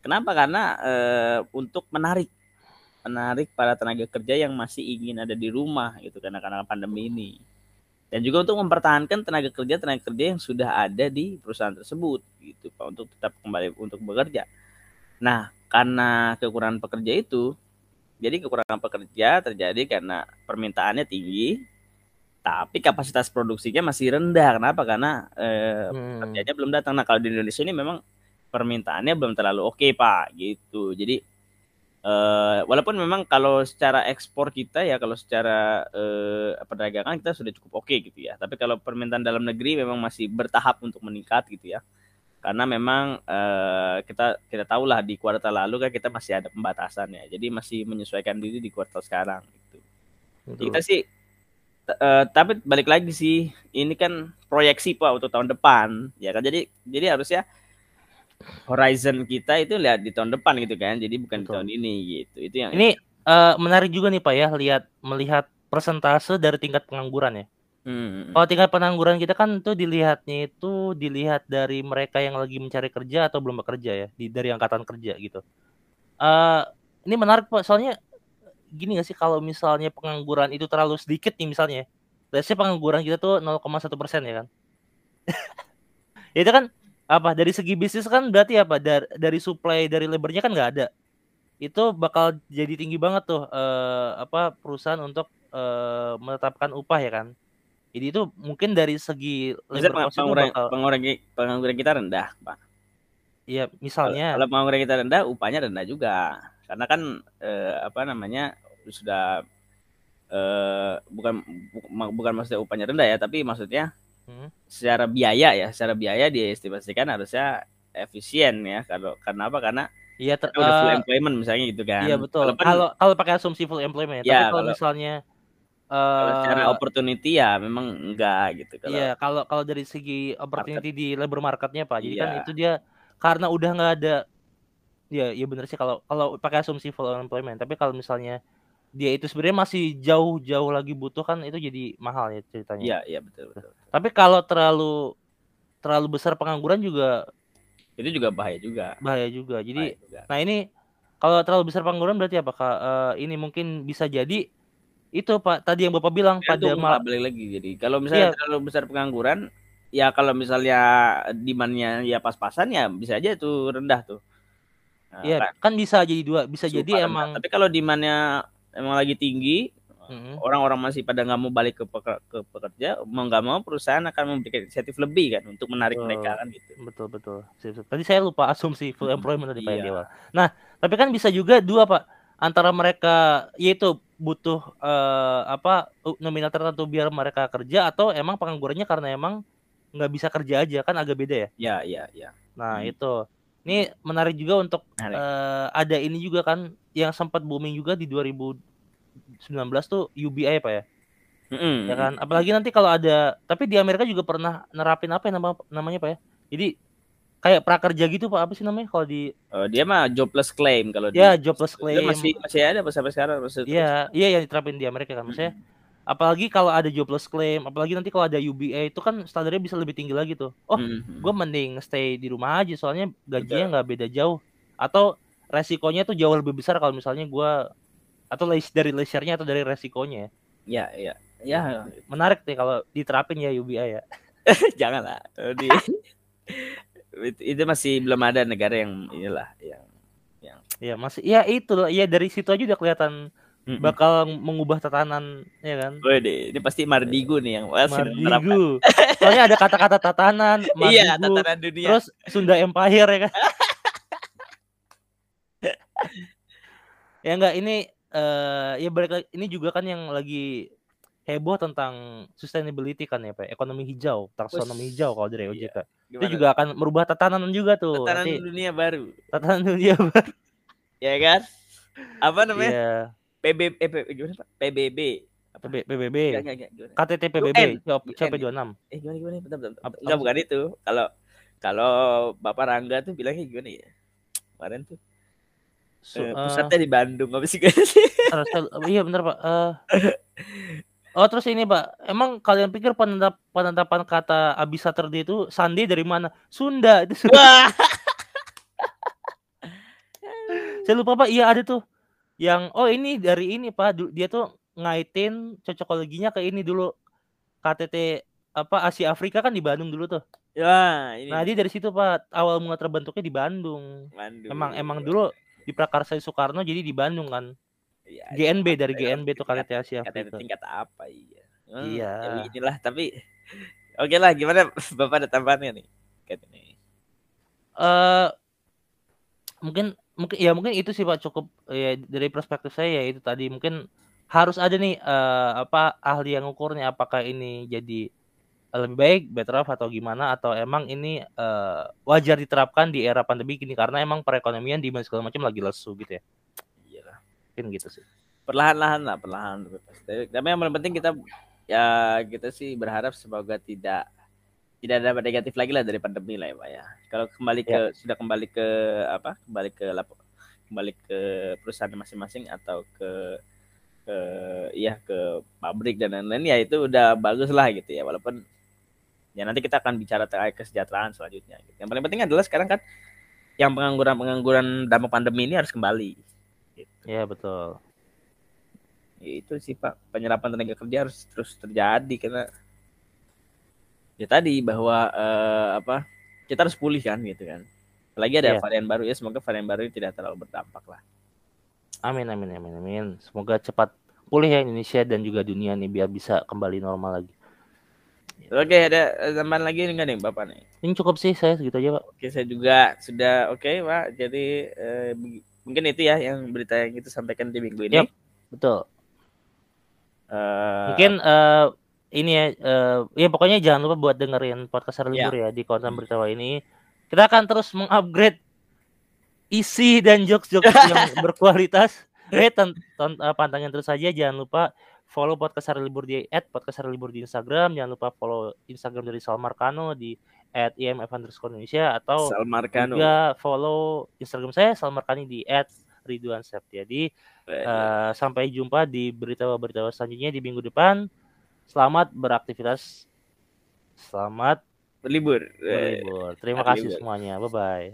kenapa? Karena e, untuk menarik menarik para tenaga kerja yang masih ingin ada di rumah gitu karena karena pandemi ini. Dan juga untuk mempertahankan tenaga kerja tenaga kerja yang sudah ada di perusahaan tersebut gitu Pak untuk tetap kembali untuk bekerja. Nah, karena kekurangan pekerja itu jadi kekurangan pekerja terjadi karena permintaannya tinggi, tapi kapasitas produksinya masih rendah. Kenapa? Karena eh, hmm. belum datang. Nah kalau di Indonesia ini memang permintaannya belum terlalu oke okay, pak, gitu. Jadi eh, walaupun memang kalau secara ekspor kita ya, kalau secara eh, perdagangan kita sudah cukup oke okay, gitu ya. Tapi kalau permintaan dalam negeri memang masih bertahap untuk meningkat gitu ya. Karena memang eh, kita kita tahulah di kuartal lalu kan kita masih ada pembatasan ya. Jadi masih menyesuaikan diri di kuartal sekarang gitu. Kita sih uh, tapi balik lagi sih ini kan proyeksi pak untuk tahun depan ya kan jadi jadi harusnya horizon kita itu lihat di tahun depan gitu kan jadi bukan Betul. di tahun ini gitu itu yang ini uh, menarik juga nih pak ya lihat melihat persentase dari tingkat pengangguran ya Hmm. Kalau tingkat pengangguran kita kan tuh dilihatnya itu dilihat dari mereka yang lagi mencari kerja atau belum bekerja ya, di, dari angkatan kerja gitu. Uh, ini menarik pak, soalnya gini gak sih kalau misalnya pengangguran itu terlalu sedikit nih misalnya, let's pengangguran kita tuh 0,1 persen ya kan? itu kan apa dari segi bisnis kan berarti apa dari dari supply dari labornya kan nggak ada itu bakal jadi tinggi banget tuh eh, apa perusahaan untuk eh, menetapkan upah ya kan jadi itu mungkin dari segi labor bakal... pengangguran kita rendah pak Iya, misalnya kalau pengangguran kita rendah, upahnya rendah juga. Karena kan eh, apa namanya sudah uh, bukan bukan maksudnya upahnya rendah ya, tapi maksudnya hmm. secara biaya ya, secara biaya diestimasikan harusnya efisien ya. Kalau karena apa? Karena Iya, ter, udah full eh, employment misalnya gitu kan. Iya betul. Kalau kalau pakai asumsi full employment, ya, tapi kalau, misalnya kalau uh, secara opportunity ya memang enggak gitu. Kalau, iya, kalau kalau dari segi opportunity market. di labor marketnya pak, jadi kan iya. kan itu dia karena udah nggak ada, ya, ya bener sih kalau kalau pakai asumsi full employment. Tapi kalau misalnya dia itu sebenarnya masih jauh-jauh lagi butuh kan itu jadi mahal ya ceritanya. Iya, iya betul, betul. Tapi kalau terlalu terlalu besar pengangguran juga itu juga bahaya juga. Bahaya juga. Jadi bahaya juga. nah ini kalau terlalu besar pengangguran berarti apakah uh, ini mungkin bisa jadi itu Pak tadi yang Bapak bilang ya, pada malah balik lagi jadi kalau misalnya iya. terlalu besar pengangguran ya kalau misalnya demand-nya ya pas-pasan ya bisa aja itu rendah tuh. Nah, Iya, kan kan bisa jadi dua, bisa super jadi rendah. emang Tapi kalau demand-nya emang lagi tinggi, Mm-mm. orang-orang masih pada nggak mau balik ke, peke- ke pekerja, mau nggak mau perusahaan akan memberikan insentif lebih kan untuk menarik Betul. mereka kan gitu. betul betul. Tadi saya lupa asumsi full employment tadi Pak Iya. Nah, tapi kan bisa juga dua Pak antara mereka yaitu butuh eh, apa nominal tertentu biar mereka kerja atau emang penganggurannya karena emang nggak bisa kerja aja kan agak beda ya. Ya, ya, ya. Nah Hmm. itu, ini menarik juga untuk Menarik. eh, ada ini juga kan yang sempat booming juga di 2019 tuh UBI Pak ya. Mm-mm. ya kan apalagi nanti kalau ada tapi di Amerika juga pernah nerapin apa ya nama namanya pak ya jadi kayak prakerja gitu pak apa sih namanya kalau di Oh, dia mah jobless claim kalau ya di jobless claim masih masih ada sampai sekarang masih terus. iya iya yang diterapin di Amerika kan maksudnya apalagi kalau ada jobless claim apalagi nanti kalau ada UBI itu kan standarnya bisa lebih tinggi lagi tuh oh Mhm. gue mending stay di rumah aja soalnya gajinya nggak beda jauh atau resikonya tuh jauh lebih besar kalau misalnya gua atau dari leisure-nya atau dari resikonya ya. ya, ya. Ya, menarik nih kalau diterapin ya UBI ya janganlah. Di itu, itu masih belum ada negara yang inilah yang Ya masih ya itu loh. Ya dari situ aja udah kelihatan Mm-mm. bakal mengubah tatanan ya kan. Wede, ini pasti Mardigu nih yang. Mardigu. Soalnya ada kata-kata tatanan, Iya, Mardigu, tatanan dunia. terus Sunda Empire ya kan. ya enggak ini eh ya balik ini juga kan yang lagi heboh tentang sustainability kan ya Pak. Ekonomi hijau, taksonomi hijau kalau dari iya. OJK. Itu Gimana? juga akan merubah tatanan juga tuh. tatanan Nanti dunia baru, tatanan dunia baru. ya kan? Apa namanya? Iya. PB eh, P- gimana Pak? PBB. Apa? PB- PBB. Enggak, enggak, enggak, gimana? KTT PBB, UN. 26. Eh gimana gimana? Bentar, bentar, bentar. Apa- Enggak bukan itu. Kalau kalau Bapak Rangga tuh bilangnya gimana ya? Kemarin tuh Su- eh, eh, pusatnya di Bandung apa sih guys? Iya bener pak. Eh, oh terus ini pak, emang kalian pikir penetap, penetapan kata Abi Saturday itu Sunday dari mana? Sunda itu. Sunda. Saya lupa pak. Iya ada tuh. Yang oh ini dari ini pak. Dia tuh ngaitin cocokologinya ke ini dulu. KTT apa Asia Afrika kan di Bandung dulu tuh. ya ini Nah dia dari situ pak. Awal mula terbentuknya di Bandung. Bandung. Emang emang dulu di Prakarsai Soekarno jadi di Bandung kan. Iya, GNB dari iya, GNB tuh tingkat- KTT Asia KTT Afrika. tingkat apa iya. Hmm, Iya. ya inilah tapi oke lah gimana Bapak ada tambahannya nih? Kayak ini. eh mungkin mungkin ya mungkin itu sih Pak cukup ya dari perspektif saya ya itu tadi mungkin harus ada nih eh apa ahli yang ngukurnya apakah ini jadi lebih baik better off atau gimana atau emang ini eh wajar diterapkan di era pandemi gini karena emang perekonomian di segala macam lagi lesu gitu ya. Mungkin gitu sih Perlahan-lahan lah, perlahan tapi yang paling penting kita ya kita sih berharap semoga tidak tidak ada negatif lagi lah dari pandemi lah ya Pak ya. Kalau kembali ke sudah kembali ke apa? Kembali ke lap- kembali ke perusahaan masing-masing atau ke ke iya ke pabrik dan lain-lain ya itu udah bagus lah gitu ya walaupun ya nanti kita akan bicara terkait kesejahteraan selanjutnya gitu. yang paling penting adalah sekarang kan yang pengangguran pengangguran dampak pandemi ini harus kembali gitu. ya betul. Ya, itu sih pak. Penyerapan tenaga kerja harus terus terjadi karena ya tadi bahwa eh, apa kita harus pulih kan gitu kan. Apalagi ada Iya. varian baru ya semoga varian baru ini tidak terlalu berdampak lah. Amin amin amin amin. Semoga cepat pulih ya Indonesia dan juga dunia nih biar bisa kembali normal lagi. Oke ada tambahan lagi enggak nih bapak nih? Ini cukup sih saya segitu aja Pak. Oke saya juga sudah oke pak. Jadi eh, mungkin itu ya yang berita yang kita sampaikan di minggu ini Yap. betul Eh, Mungkin eh ini ya, eh ya pokoknya jangan lupa buat dengerin podcast hari libur ya di konten berita ini. Kita akan terus mengupgrade isi dan jokes-jokes yang berkualitas. Eh, ton, ton- eh, pantengin terus saja. Jangan lupa follow podcast hari libur di @podcast hari libur di Instagram. Jangan lupa follow Instagram dari Salmar Kano di @imf underscore Indonesia atau Salmar Kano juga follow Instagram saya Salmar Kani di @ridwan Septiadi. Eh, sampai jumpa di berita-berita selanjutnya di minggu depan. Selamat beraktivitas. Selamat berlibur berlibur. Terima kasih semuanya. Bye bye.